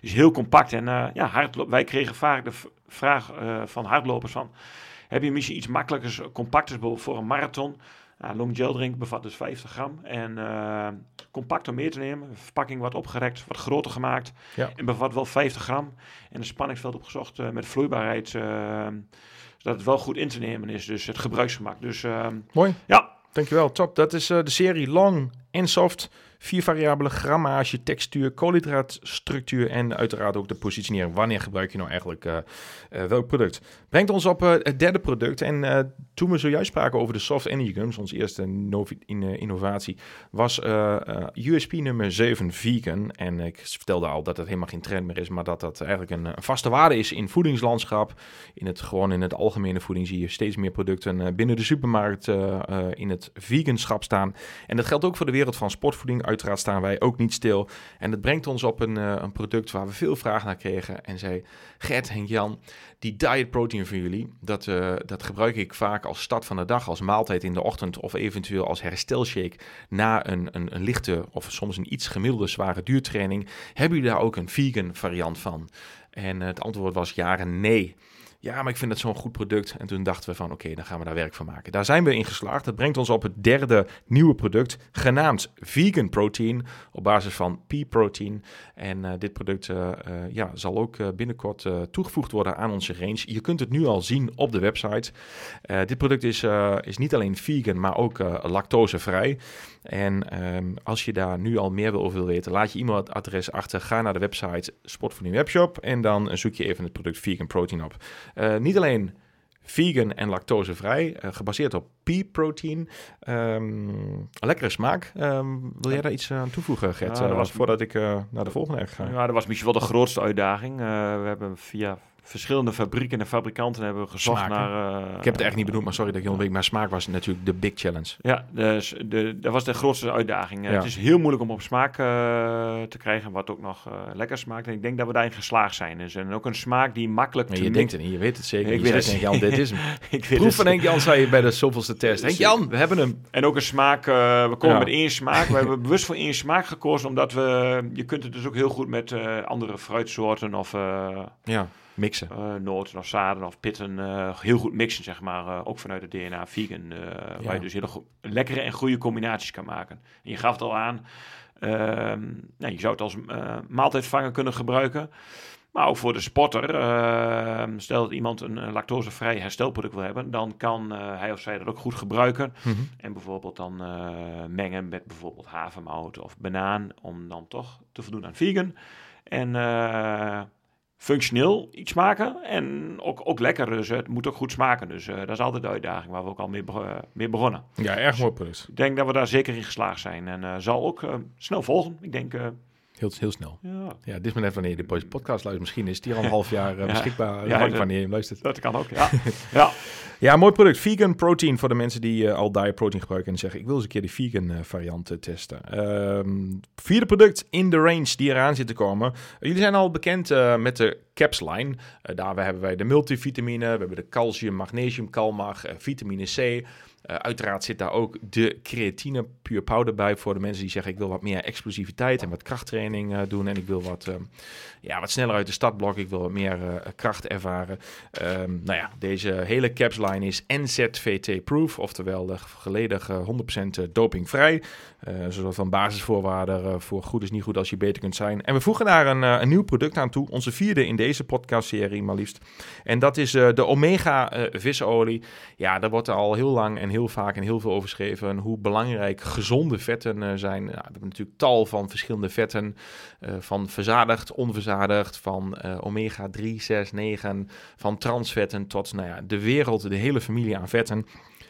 is heel compact. En ja, hardloop, wij kregen vaak de vraag van hardlopers van heb je misschien iets makkelijkers, compacters voor een marathon? Nou, long gel drink bevat dus 50 gram. En uh, compact om mee te nemen. Verpakking wat opgerekt, wat groter gemaakt. Ja. En bevat wel 50 gram. En een spanningsveld opgezocht uh, met vloeibaarheid. Uh, zodat het wel goed in te nemen is. Dus het gebruiksgemak. Dus, Mooi. Ja. Dankjewel, top. Dat is de serie Long en Soft. Vier variabelen, grammage, textuur, koolhydraatstructuur en uiteraard ook de positionering. Wanneer gebruik je nou eigenlijk uh, uh, welk product? Brengt ons op uh, het derde product. En toen we zojuist spraken over de Soft Energy Gums, onze eerste in, innovatie, was USP nummer 7 vegan. En ik vertelde al dat het helemaal geen trend meer is, maar dat dat eigenlijk een, een vaste waarde is in voedingslandschap. In het, gewoon in het algemene voeding zie je steeds meer producten binnen de supermarkt in het veganschap staan. En dat geldt ook voor de wereld van sportvoeding. Uiteraard staan wij ook niet stil. En dat brengt ons op een, uh, een product waar we veel vraag naar kregen. En zei, Gert, Henk, Jan, die diet protein van jullie, dat, uh, dat gebruik ik vaak als start van de dag, als maaltijd in de ochtend of eventueel als herstelshake na een, een, een lichte of soms een iets gemiddelde zware duurtraining. Hebben jullie daar ook een vegan variant van? En het antwoord was ja en nee. Ja, maar ik vind het zo'n goed product. En toen dachten we van, oké, dan gaan we daar werk van maken. Daar zijn we in geslaagd. Dat brengt ons op het derde nieuwe product, genaamd Vegan Protein, op basis van pea protein. En uh, dit product uh, uh, ja, zal ook binnenkort toegevoegd worden aan onze range. Je kunt het nu al zien op de website. dit product is, is niet alleen vegan, maar ook lactosevrij. En um, als je daar nu al meer over wil weten, laat je e-mailadres achter. Ga naar de website Sportvoeding Webshop en dan zoek je even het product Vegan Protein op. Uh, niet alleen vegan en lactosevrij, uh, gebaseerd op pea protein. Um, lekkere smaak. Um, wil jij daar iets aan toevoegen, Gert? Ja, uh, was... Voordat ik naar de volgende ga. Ja, dat was misschien wel de grootste uitdaging. we hebben via verschillende fabrieken en fabrikanten hebben gezocht naar... Uh, ik heb het echt niet benoemd, maar sorry dat ik je ontweek. Maar smaak was natuurlijk de big challenge. Ja, dus de, dat was de grootste uitdaging. Ja. Het is heel moeilijk om op smaak uh, te krijgen, wat ook nog uh, lekker smaakt. En ik denk dat we daarin geslaagd zijn. Dus, en ook een smaak die makkelijk... Maar je denkt het niet, je weet het zeker. Ik je weet het Jan, dit is hem. ik weet Proef van Henk Jan, zei je bij de zoveelste test. Henk Jan, we hebben hem. En ook een smaak, we komen ja. met één smaak. we hebben bewust voor één smaak gekozen, omdat we... Je kunt het dus ook heel goed met andere fruitsoorten of... ja mixen. Uh, noten of zaden of pitten uh, heel goed mixen, zeg maar. Uh, ook vanuit het DNA vegan. Ja. Waar je dus hele lekkere en goede combinaties kan maken. En je gaf het al aan. Ehm, nou, je zou het als maaltijdvanger kunnen gebruiken. Maar ook voor de sporter. Ehm, stel dat iemand een, lactosevrij herstelproduct wil hebben. Dan kan hij of zij dat ook goed gebruiken. Mm -hmm. En bijvoorbeeld dan mengen met bijvoorbeeld havermout of banaan. Om dan toch te voldoen aan vegan. En functioneel iets maken en ook, ook lekker. Dus het moet ook goed smaken. Dus uh, dat is altijd de uitdaging waar we ook al mee, uh, mee begonnen. Ja, erg mooi product. ik denk dat we daar zeker in geslaagd zijn en uh, zal ook snel volgen. Ik denk Heel, heel snel. Ja. ja, dit is maar net wanneer je de podcast luistert. Misschien is die al een half jaar uh, beschikbaar. Ja, ja wanneer je hem luistert. Dat kan ook, ja. ja. ja, mooi product. Vegan protein voor de mensen die uh, al diet protein gebruiken. En zeggen, ik wil eens een keer die vegan uh, variant testen. Um, vierde product in de range die eraan zit te komen. jullie zijn al bekend met de Caps line. daar hebben wij de multivitamine. We hebben de calcium, magnesium, kalmag, vitamine C... Uh, uiteraard zit daar ook de creatine pure powder bij voor de mensen die zeggen ik wil wat meer explosiviteit en wat krachttraining uh, doen en ik wil wat, uh, ja, wat sneller uit de startblok, ik wil wat meer kracht ervaren. Um, nou ja, deze hele capsline is NZVT-proof, oftewel volledig 100% dopingvrij. een soort van basisvoorwaarden voor goed is niet goed als je beter kunt zijn. En we voegen daar een, een nieuw product aan toe, onze vierde in deze podcastserie maar liefst. En dat is de Omega visolie. Ja, daar wordt al heel lang en heel vaak en heel veel over geschreven hoe belangrijk gezonde vetten uh, zijn. Nou, we hebben natuurlijk tal van verschillende vetten, uh, van verzadigd, onverzadigd, van uh, omega 3, 6, 9, van transvetten tot nou ja, de wereld, de hele familie aan vetten.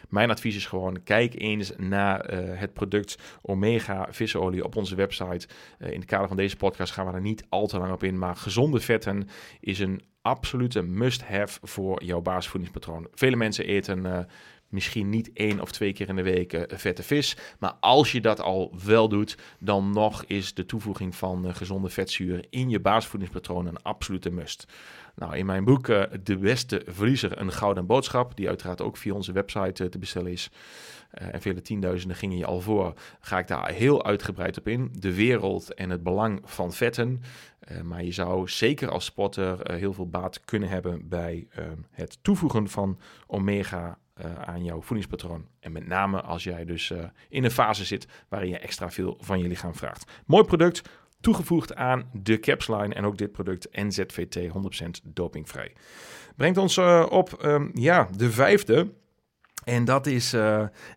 Mijn advies is gewoon, kijk eens naar het product Omega visolie op onze website. In het kader van deze podcast gaan we er niet al te lang op in, maar gezonde vetten is een absolute must-have voor jouw basisvoedingspatroon. Vele mensen eten misschien niet één of twee keer in de week uh, vette vis. Maar als je dat al wel doet, dan nog is de toevoeging van uh, gezonde vetzuren in je basisvoedingspatroon een absolute must. Nou, in mijn boek uh, De Beste Verliezer, een gouden boodschap, die uiteraard ook via onze website te bestellen is. en vele tienduizenden gingen je al voor, ga ik daar heel uitgebreid op in. De wereld en het belang van vetten. maar je zou zeker als sporter heel veel baat kunnen hebben bij het toevoegen van omega uh, aan jouw voedingspatroon. En met name als jij dus uh, in een fase zit waarin je extra veel van je lichaam vraagt. Mooi product, toegevoegd aan de capsline en ook dit product NZVT 100% dopingvrij. Brengt ons uh, op um, ja, de vijfde En dat is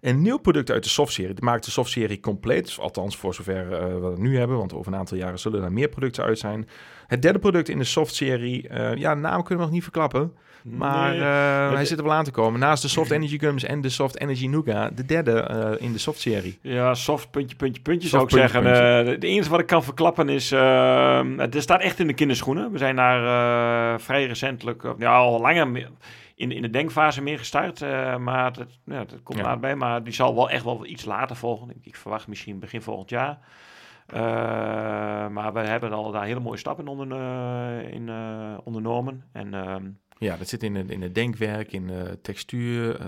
een nieuw product uit de softserie. Het maakt de softserie compleet, althans voor zover we het nu hebben, want over een aantal jaren zullen er meer producten uit zijn. Het derde product in de softserie, ja, naam kunnen we nog niet verklappen. Maar nee, uh, hij zit er wel aan te komen. Naast de Soft Energy Gums en de Soft Energy Nougat, de derde uh, in de soft-serie. Ja, soft puntje, puntje, puntje soft zou ik puntje, zeggen. Uh, het enige wat ik kan verklappen is, het staat echt in de kinderschoenen. We zijn daar vrij recentelijk, ja, al langer in, in de denkfase meer gestart. maar dat, ja, dat komt ja. laat bij. Maar die zal wel echt wel iets later volgen. Ik, ik verwacht misschien begin volgend jaar. Maar we hebben al daar hele mooie stappen onder, in, ondernomen. En ehm, ja, dat zit in het, in het denkwerk, in de textuur. Uh,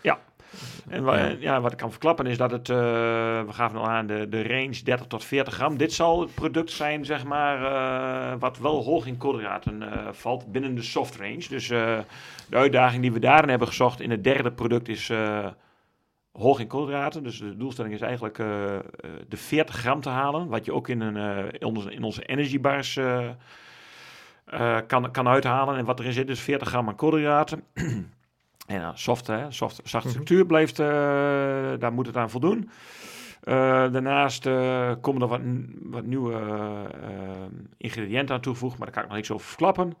ja. En wa ja. wat ik kan verklappen is dat het, uh, we gaven al aan, de, de range 30 tot 40 gram. Dit zal het product zijn, zeg maar, uh, wat wel hoog in koolhydraten valt binnen de soft range. Dus de uitdaging die we daarin hebben gezocht in het derde product is hoog in koolhydraten. Dus de doelstelling is eigenlijk de 40 gram te halen. Wat je ook in, een, in, onze, in onze energy bars uh, kan, kan uithalen. En wat erin zit, dus 40 gram aan koolhydraten. en uh, soft, hè, soft, zachte mhm. structuur blijft, uh, daar moet het aan voldoen. Uh, daarnaast uh, komen er wat, wat nieuwe uh, ingrediënten aan toegevoegd, maar daar kan ik nog niks over verklappen.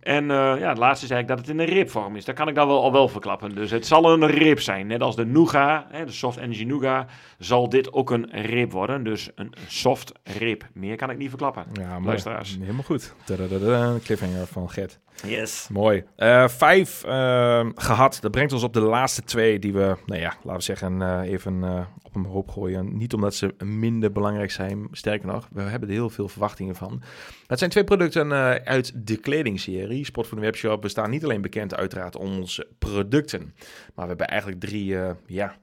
En ja, het laatste is eigenlijk dat het in een reepvorm is. Daar kan ik dan wel, al wel verklappen. Dus het zal een reep zijn. Net als de Nougat, hè, de Soft Energy Nougat, zal dit ook een reep worden. Dus een soft reep. Meer kan ik niet verklappen. Ja, luisteraars. Helemaal goed. Tadadada, cliffhanger van Gert. Yes. Mooi. Uh, vijf uh, gehad. Dat brengt ons op de laatste twee die we, nou ja, laten we zeggen, uh, even op een hoop gooien. Niet omdat ze minder belangrijk zijn, sterker nog, we hebben er heel veel verwachtingen van. Het zijn twee producten uit de kledingserie. Sport voor de Webshop. We staan niet alleen bekend uiteraard om onze producten, maar we hebben eigenlijk drie, ja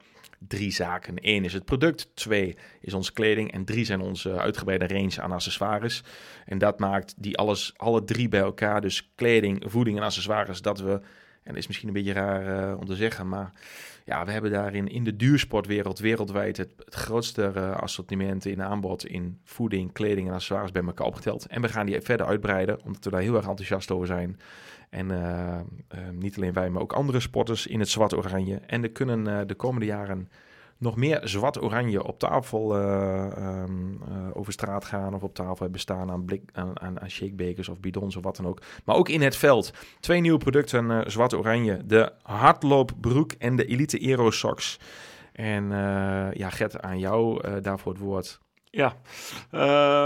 drie zaken. Eén is het product, twee is onze kleding en drie zijn onze uitgebreide range aan accessoires. En dat maakt die alles, alle drie bij elkaar, dus kleding, voeding en accessoires, dat we, en dat is misschien een beetje raar uh, om te zeggen, maar ja, we hebben daarin in de duursportwereld wereldwijd het, grootste uh, assortiment in aanbod in voeding, kleding en accessoires bij elkaar opgeteld. En we gaan die verder uitbreiden, omdat we daar heel erg enthousiast over zijn. En uh, niet alleen wij, maar ook andere sporters in het zwart-oranje. En er kunnen de komende jaren nog meer zwart-oranje op tafel um, over straat gaan of op tafel hebben staan aan, blik, aan, aan, aan shakebekers of bidons of wat dan ook. Maar ook in het veld. Twee nieuwe producten, zwart-oranje. De hardloopbroek en de Elite Aero Socks. En ja, Gert, aan jou daarvoor het woord. Ja,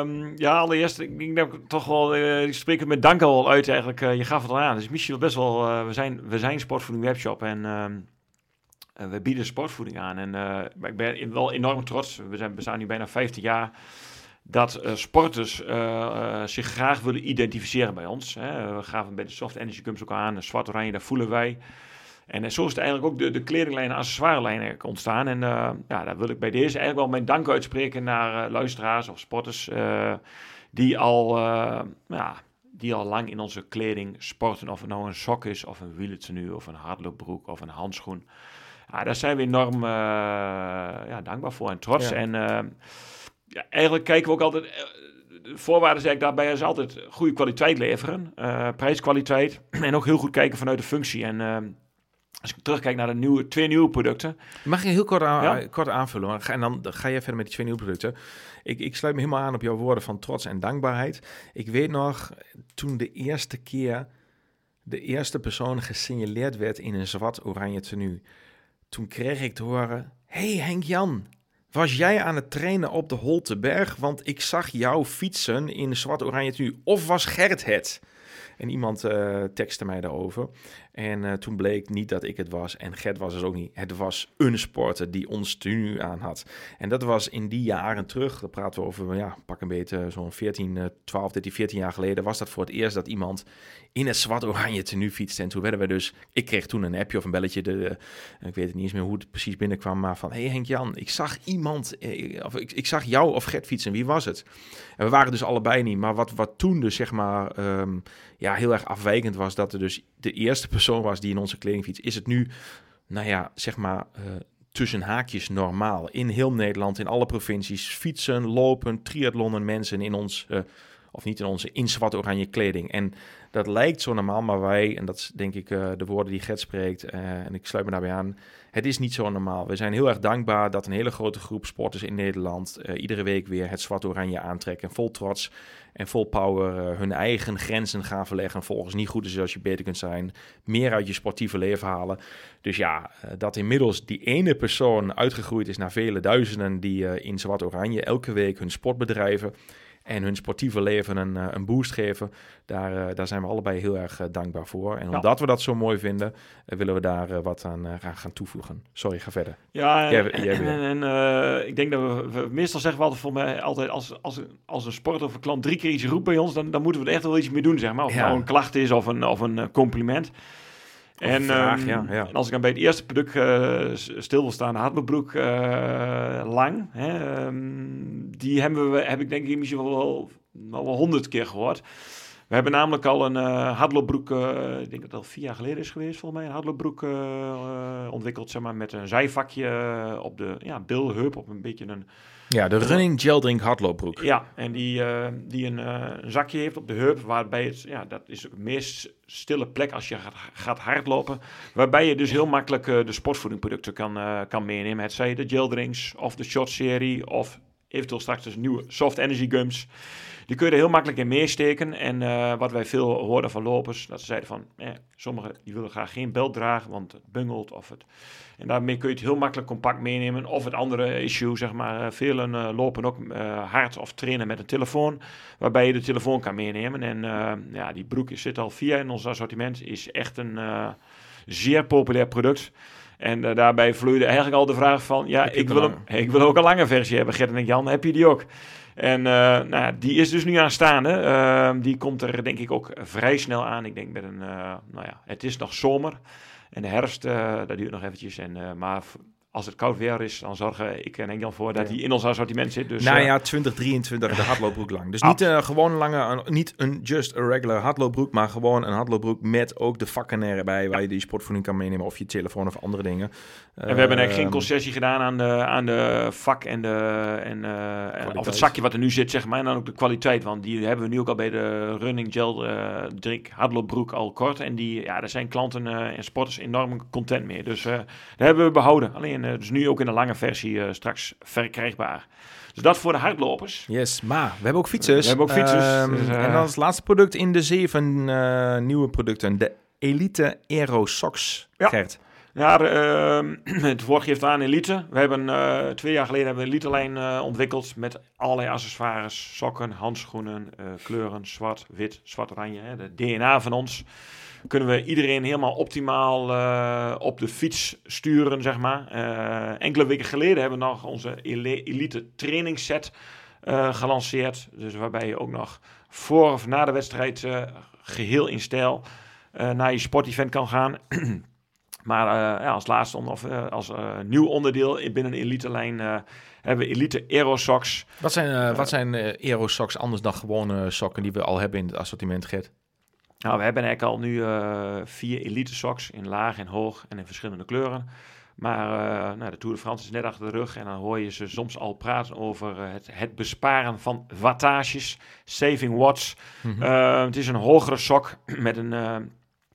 um, ja allereerst, ik denk toch wel, uh, ik spreek met dank al uit eigenlijk. Je gaf het al aan, dus Michiel best wel, we, zijn, we zijn sportvoeding webshop en we bieden sportvoeding aan. En ik ben wel enorm trots, we, zijn, we staan nu bijna 15 jaar, dat sporters zich graag willen identificeren bij ons. Hè. We gaven bij de Soft Energy Cumps ook aan, zwart oranje, daar voelen wij. En zo is het eigenlijk ook de, de kledinglijn en accessoirelijn ontstaan. En ja, daar wil ik bij deze eigenlijk wel mijn dank uitspreken naar luisteraars of sporters die, al, ja, die al lang in onze kleding sporten. Of het nou een sok is, of een wielertenu, of een hardloopbroek, of een handschoen. Ja, daar zijn we enorm ja, dankbaar voor en trots. Ja. En ja, eigenlijk kijken we ook altijd... De voorwaarden zeg ik daarbij is altijd goede kwaliteit leveren, prijskwaliteit en ook heel goed kijken vanuit de functie. En als ik terugkijk naar de nieuwe, twee nieuwe producten. Mag je heel kort, aan, ja? kort aanvullen? En dan ga je verder met die twee nieuwe producten. Ik, ik sluit me helemaal aan op jouw woorden van trots en dankbaarheid. Ik weet nog, toen de eerste keer de eerste persoon gesignaleerd werd in een zwart-oranje tenue. Toen kreeg ik te horen, hey Henk-Jan, was jij aan het trainen op de Holteberg? Want ik zag jou fietsen in zwart-oranje tenue. Of was Gert het? En iemand uh, textte mij daarover. En uh, toen bleek niet dat ik het was. En Gert was het ook niet. Het was een sporter die ons tenue aan had. En dat was in die jaren terug. Dan praten we over, ja, pak een beetje zo'n 14, 12, 13, 14 jaar geleden. Was dat voor het eerst dat iemand in het zwart-oranje tenue fietste. En toen werden we dus... Ik kreeg toen een appje of een belletje. De, de ik weet het niet eens meer hoe het precies binnenkwam. Maar van, hey Henk-Jan, ik zag iemand... Eh, of ik, ik zag jou of Gert fietsen. Wie was het? En we waren dus allebei niet. Maar wat, wat toen dus, zeg maar... Um, ja, heel erg afwijkend was dat er dus de eerste persoon was die in onze kleding fiets, is het nu, nou ja, zeg maar, uh, tussen haakjes normaal. In heel Nederland, in alle provincies, fietsen, lopen, triathlonnen mensen in ons, uh, of niet in onze, in zwart-oranje kleding. En dat lijkt zo normaal, maar wij, en dat is denk ik uh, de woorden die Gert spreekt, uh, en ik sluit me daarbij aan, het is niet zo normaal. We zijn heel erg dankbaar dat een hele grote groep sporters in Nederland uh, iedere week weer het zwart-oranje aantrekken, vol trots en vol power hun eigen grenzen gaan verleggen. Volgens niet goed is als je beter kunt zijn, meer uit je sportieve leven halen. Dus ja, dat inmiddels die ene persoon uitgegroeid is naar vele duizenden die in zwart-oranje elke week hun sport bedrijven en hun sportieve leven een, eh, een boost geven. Daar, eh, daar zijn we allebei heel erg eh, dankbaar voor. En omdat we dat zo mooi vinden, willen we daar wat aan gaan toevoegen. Sorry, ga verder. Ja, en, en ik denk dat we, meestal zeggen we altijd voor mij altijd als, als, als een sport of een klant drie keer iets roept bij ons, dan, dan moeten we er echt wel iets mee doen, zeg maar. Of ja. nou een klacht is of een, of een compliment. En, vraag, ja, ehm, ja. en als ik dan bij het eerste product uh, stil wil staan, Hartbroek uh, lang, hè, um, die hebben we, heb ik denk ik misschien wel wel honderd keer gehoord. We hebben namelijk al een uh, hardloopbroek, uh, ik denk dat het al vier jaar geleden is geweest volgens mij, een hardloopbroek uh, ontwikkeld zeg maar, met een zijvakje op de ja, bilheup, op een beetje een ja, de Running Gel Drink hardloopbroek. Ja, en die, die een, een, zakje heeft op de heup, waarbij het, ja, dat is de meest stille plek als je gaat, gaat hardlopen, waarbij je dus heel makkelijk de sportvoedingproducten kan, kan meenemen. Het zij de gel drinks of de shot serie of eventueel straks dus nieuwe soft energy gums. Die kun je er heel makkelijk in meesteken. En uh, wat wij veel hoorden van lopers, dat ze zeiden van, eh, sommigen die willen graag geen belt dragen, want het bungelt of het... En daarmee kun je het heel makkelijk compact meenemen. Of het andere issue, zeg maar, uh, velen uh, lopen ook uh, hard of trainen met een telefoon, waarbij je de telefoon kan meenemen. En ja, die broek zit al via in ons assortiment, is echt een zeer populair product. En daarbij vloeide eigenlijk al de vraag van, ja, ik wil, hem, ik wil ook een lange versie hebben. Gert en Jan, heb je die ook? En uh, nou, die is dus nu aanstaande. Uh, die komt er denk ik ook vrij snel aan. Ik denk met een, uh, nou ja, het is nog zomer. En de herfst, dat duurt nog eventjes. En, maar als het koud weer is, dan zorgen ik en Engel voor dat hij in ons assortiment zit. Dus, nou ja, 2023 de hardloopbroek lang. Dus niet uh, gewoon lange, niet een just a regular hardloopbroek, maar gewoon een hardloopbroek met ook de vakken erbij waar je die sportvoeding kan meenemen of je telefoon of andere dingen. En we hebben eigenlijk geen ehm, concessie gedaan aan de, aan de vak en de en, uh, of het zakje wat er nu zit, zeg maar, en dan ook de kwaliteit, want die hebben we nu ook al bij de running gel uh, drink hardloopbroek al kort en die, ja, daar zijn klanten en sporters enorm content mee. Dus daar hebben we behouden. Alleen en dus nu ook in een lange versie straks verkrijgbaar. Dus dat voor de hardlopers. Yes, maar we hebben ook fietsers. We hebben ook fietsers. Um, dus, en als laatste product in de zeven nieuwe producten. De Elite Aero Socks, ja. Gert. Ja, ehm, het woord geeft aan Elite. We hebben twee jaar geleden hebben we een Elite-lijn uh, ontwikkeld met allerlei accessoires, sokken, handschoenen, uh, kleuren, zwart, wit, zwart-oranje. De DNA van ons kunnen we iedereen helemaal optimaal op de fiets sturen, zeg maar. Enkele weken geleden hebben we nog onze elite trainingsset uh, gelanceerd. Dus waarbij je ook nog voor of na de wedstrijd geheel in stijl naar je sportevent kan gaan. maar ja, als laatste of als nieuw onderdeel binnen een elite-lijn hebben we elite aerosocks. Wat zijn, wat zijn aerosocks anders dan gewone sokken die we al hebben in het assortiment, Gert? Nou, we hebben eigenlijk al nu vier elite socks in laag en hoog en in verschillende kleuren. Maar nou, de Tour de France is net achter de rug en dan hoor je ze soms al praten over het, het, besparen van wattages, saving watts. Mm -hmm. het is een hogere sok met een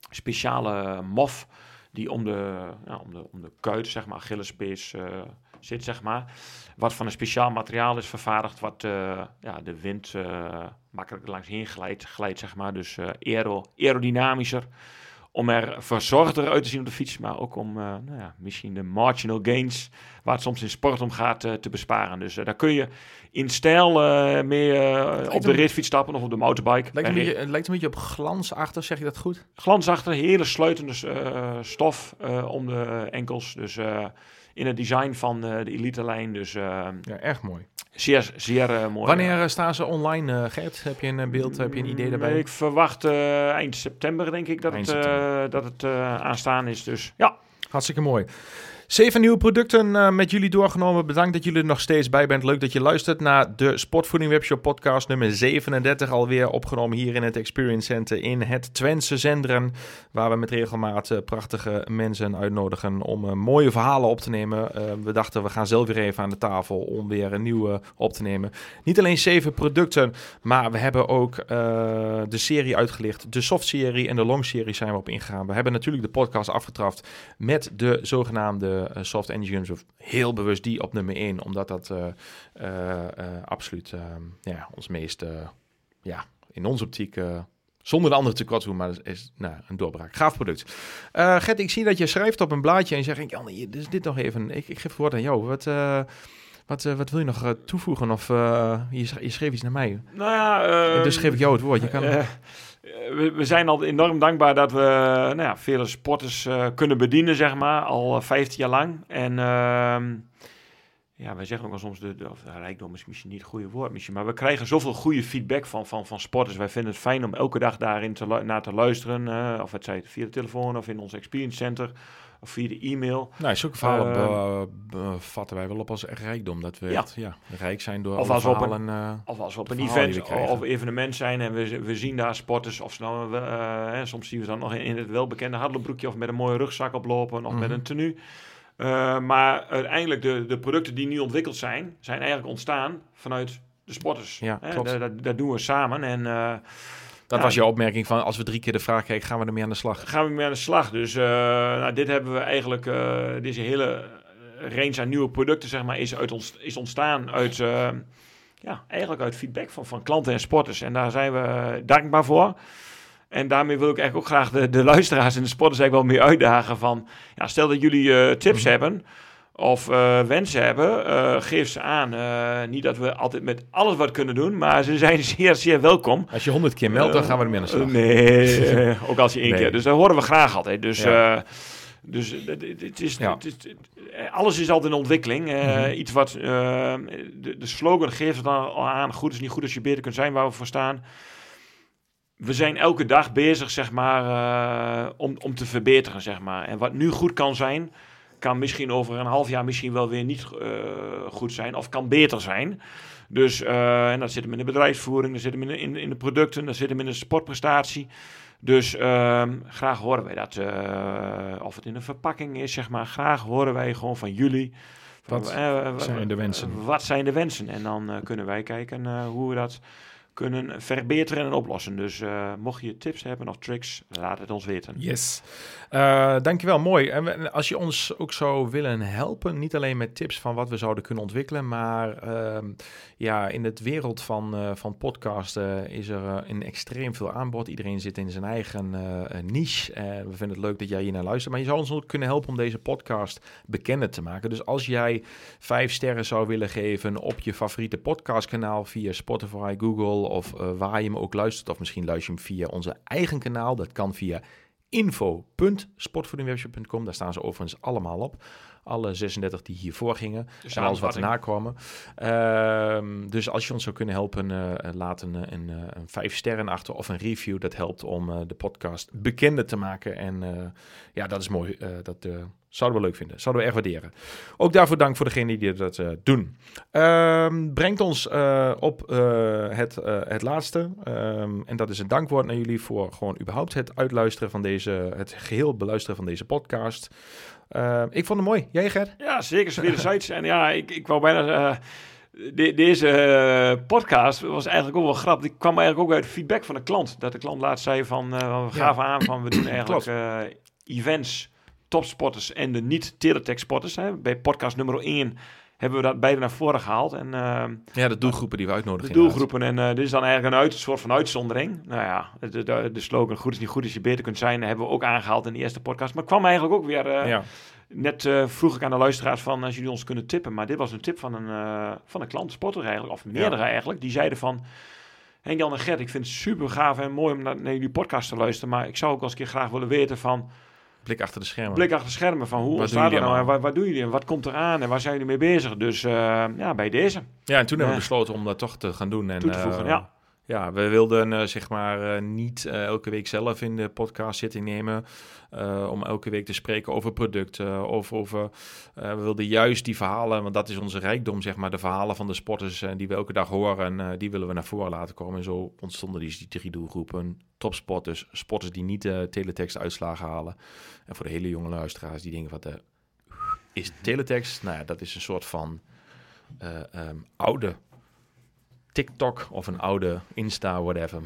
speciale mof die om de, ja, om de, om de kuit, zeg maar, Achillespees zit, zeg maar. Wat van een speciaal materiaal is vervaardigd, wat ja, de wind makkelijk langs heen glijdt, glijdt zeg maar. Dus uh, aero, aerodynamischer. Om er verzorgder uit te zien op de fiets, maar ook om uh, nou ja, misschien de marginal gains, waar het soms in sport om gaat, uh, te besparen. Dus daar kun je in stijl mee op de racefiets stappen of op de motorbike. Lijkt, een beetje, het lijkt een beetje op glansachtig, zeg je dat goed? Glansachtig, hele sluitende stof om de enkels. Dus in het design van de Elite-lijn. Dus, ja, erg mooi. Zeer, zeer uh, mooi. Wanneer staan ze online, Gert? Heb je een beeld, heb je een idee daarbij? Ik verwacht eind september, denk ik, dat eind het, dat het aanstaan is. Dus ja. Hartstikke mooi. Zeven nieuwe producten uh, met jullie doorgenomen. Bedankt dat jullie er nog steeds bij bent. Leuk dat je luistert naar de Sportvoeding Webshop podcast nummer 37. Alweer opgenomen hier in het Experience Center in het Twentse Zenderen. Waar we met regelmaat uh, prachtige mensen uitnodigen om uh, mooie verhalen op te nemen. we dachten we gaan zelf weer even aan de tafel om weer een nieuwe op te nemen. Niet alleen zeven producten, maar we hebben ook de serie uitgelicht. De soft-serie en de long-serie zijn we op ingegaan. We hebben natuurlijk de podcast afgetraft met de zogenaamde soft engines of heel bewust die op nummer 1, omdat dat uh, absoluut ehm, ja, ons meest, ja, in onze optiek, zonder de andere te kwart doen, maar is, is nou, een doorbraak. Gaaf product. Gert, ik zie dat je schrijft op een blaadje en je zegt, Jan, dus dit nog even, ik, ik geef het woord aan jou. Wat... Wat, uh, wat wil je nog toevoegen? Of je, je, schreef iets naar mij. Nou ja, dus geef ik jou het woord. Je kan... we, we, zijn al enorm dankbaar dat we nou ja, vele sporters uh, kunnen bedienen, zeg maar, al 15 jaar lang. En uh, ja, wij zeggen ook al soms, de, de, of, rijkdom is misschien niet het goede woord, misschien, maar we krijgen zoveel goede feedback van, van, van sporters. Wij vinden het fijn om elke dag daarin te, naar te luisteren, uh, of het zij via de telefoon of in ons experience center of via de e-mail. Nou, zulke verhalen uh, vatten wij wel op als rijkdom. Dat we ja. Rijk zijn door of als we op een, uh, of als we op een event of evenement zijn en we, we zien daar sporters of nou, we, uh, soms zien we dan nog in, in het welbekende hardloopbroekje of met een mooie rugzak oplopen of mm -hmm. met mhm. een tenue. Uh, maar uiteindelijk de, de producten die nu ontwikkeld zijn, zijn eigenlijk ontstaan vanuit de sporters. Ja, klopt. Dat, dat, doen we samen en... Dat was je opmerking van als we drie keer de vraag krijgen, gaan we ermee aan de slag? Gaan we mee aan de slag. Dus uh, nou, dit hebben we eigenlijk, deze hele range aan nieuwe producten, zeg maar, is, uit ons, is ontstaan uit, ja, eigenlijk uit feedback van, van klanten en sporters. En daar zijn we dankbaar voor. En daarmee wil ik eigenlijk ook graag de, de luisteraars en de sporters eigenlijk wel mee uitdagen van, ja, stel dat jullie tips mm hebben of uh, wensen hebben, uh, geef ze aan. Uh, niet dat we altijd met alles wat kunnen doen, maar ze zijn zeer, zeer welkom. Als je honderd keer meldt, dan gaan we ermee aan de slag. nee, ook als je één nee. keer. Dus dat horen we graag altijd. Dus, ja. dus het is, ja. het is, alles is altijd in ontwikkeling. Mm -hmm. Iets wat de, de, slogan geeft het al aan. Goed is niet goed als je beter kunt zijn waar we voor staan. We zijn elke dag bezig, zeg maar, om, om te verbeteren, zeg maar. En wat nu goed kan zijn, kan misschien over een half jaar misschien wel weer niet uh, goed zijn of kan beter zijn. Dus uh, en dat zit hem in de bedrijfsvoering, dat zit hem in de, in, in de producten, dat zit hem in de sportprestatie. Dus uh, graag horen wij dat. Of het in een verpakking is, zeg maar. Graag horen wij gewoon van jullie. Van, wat zijn de wensen? wat zijn de wensen? En dan kunnen wij kijken hoe we dat kunnen verbeteren en oplossen. Dus uh, mocht je tips hebben of tricks, laat het ons weten. Yes. Uh, dankjewel, mooi. En als je ons ook zou willen helpen, niet alleen met tips van wat we zouden kunnen ontwikkelen, maar uh, ja, in het wereld van, uh, van podcasten is er een extreem veel aanbod. Iedereen zit in zijn eigen niche. we vinden het leuk dat jij hier naar luistert, maar je zou ons ook kunnen helpen om deze podcast bekender te maken. Dus als jij vijf sterren zou willen geven op je favoriete podcastkanaal via Spotify, Google of uh, waar je me ook luistert. Of misschien luister je hem via onze eigen kanaal. Dat kan via info.sportvoedingwebshop.com. Daar staan ze overigens allemaal op. Alle 36 die hiervoor gingen. Dus en alles wat nakomen. Uh, dus als je ons zou kunnen helpen, uh, laat een, een, een, vijf sterren achter of een review. Dat helpt om uh, de podcast bekender te maken. En ja, dat is mooi. dat Zouden we leuk vinden. Zouden we erg waarderen. Ook daarvoor dank voor degenen die dat doen. Um, brengt ons op het, het laatste. Um, en dat is een dankwoord naar jullie voor gewoon überhaupt het uitluisteren van deze, het geheel beluisteren van deze podcast. Uh, ik vond het mooi. Jij, Ger? Ja, zeker. Wederzijds. en ja, ik, ik wou bijna... De, deze podcast was eigenlijk ook wel grappig. Die kwam eigenlijk ook uit feedback van de klant. Dat de klant laatst zei van... we gaven ja. aan van we doen eigenlijk events topsporters en de niet-teletext sporters. Hè. Bij podcast nummer 1 hebben we dat beide naar voren gehaald. En, uh, ja, de doelgroepen die we uitnodigen. De doelgroepen. En uh, dit is dan eigenlijk een, uit, een soort van uitzondering. Nou ja, de, de, de, slogan goed is niet goed als je beter kunt zijn... hebben we ook aangehaald in de eerste podcast. Maar kwam eigenlijk ook weer... Uh, ja. Net vroeg ik aan de luisteraars van als jullie ons kunnen tippen. Maar dit was een tip van een, van een klant, sporter eigenlijk. Of meerdere ja. eigenlijk. Die zeiden van... Henk Jan en Gert, ik vind het super gaaf en mooi om naar, naar jullie podcast te luisteren. Maar ik zou ook als een keer graag willen weten van Blik achter de schermen. Blik achter de schermen van hoe ontstaat er nou en wat, wat doen jullie en wat komt eraan en waar zijn jullie mee bezig? Dus uh, ja, bij deze. Ja, en toen hebben we besloten om dat toch te gaan doen. En, Toe te voegen, uh, ja. Ja, we wilden uh, zeg maar uh, niet uh, elke week zelf in de podcast zitten nemen. om elke week te spreken over producten of over... we wilden juist die verhalen, want dat is onze rijkdom, zeg maar. De verhalen van de sporters die we elke dag horen, die willen we naar voren laten komen. En zo ontstonden die, die drie doelgroepen. Topsporters, sporters die niet de teletext uitslagen halen. En voor de hele jonge luisteraars die denken, wat de, is teletext? Nou ja, dat is een soort van um, oude TikTok of een oude Insta, whatever.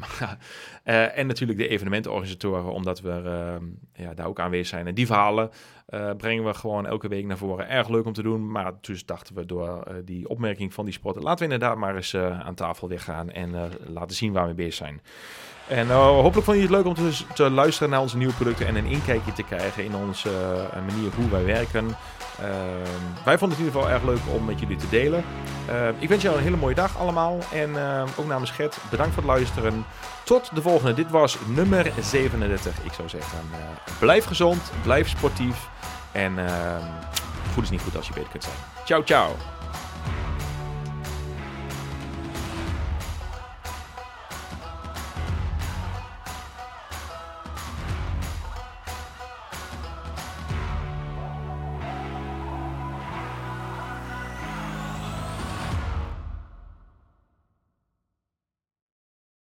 uh, en natuurlijk de evenementenorganisatoren, omdat we uh, ja, daar ook aanwezig zijn. En die verhalen uh, brengen we gewoon elke week naar voren. Erg leuk om te doen, maar dus dachten we door uh, die opmerking van die sporten, laten we inderdaad maar eens aan tafel weer en laten zien waar we bezig zijn. En hopelijk vond je het leuk om te, te, luisteren naar onze nieuwe producten en een inkijkje te krijgen in onze manier hoe wij werken. Ehm, wij vonden het in ieder geval erg leuk om met jullie te delen. Ehm, ik wens jou een hele mooie dag allemaal. En ehm, ook namens Gert, bedankt voor het luisteren. Tot de volgende. Dit was nummer 37. Ik zou zeggen, uh, blijf gezond, blijf sportief. En goed is niet goed als je beter kunt zijn. Ciao, ciao.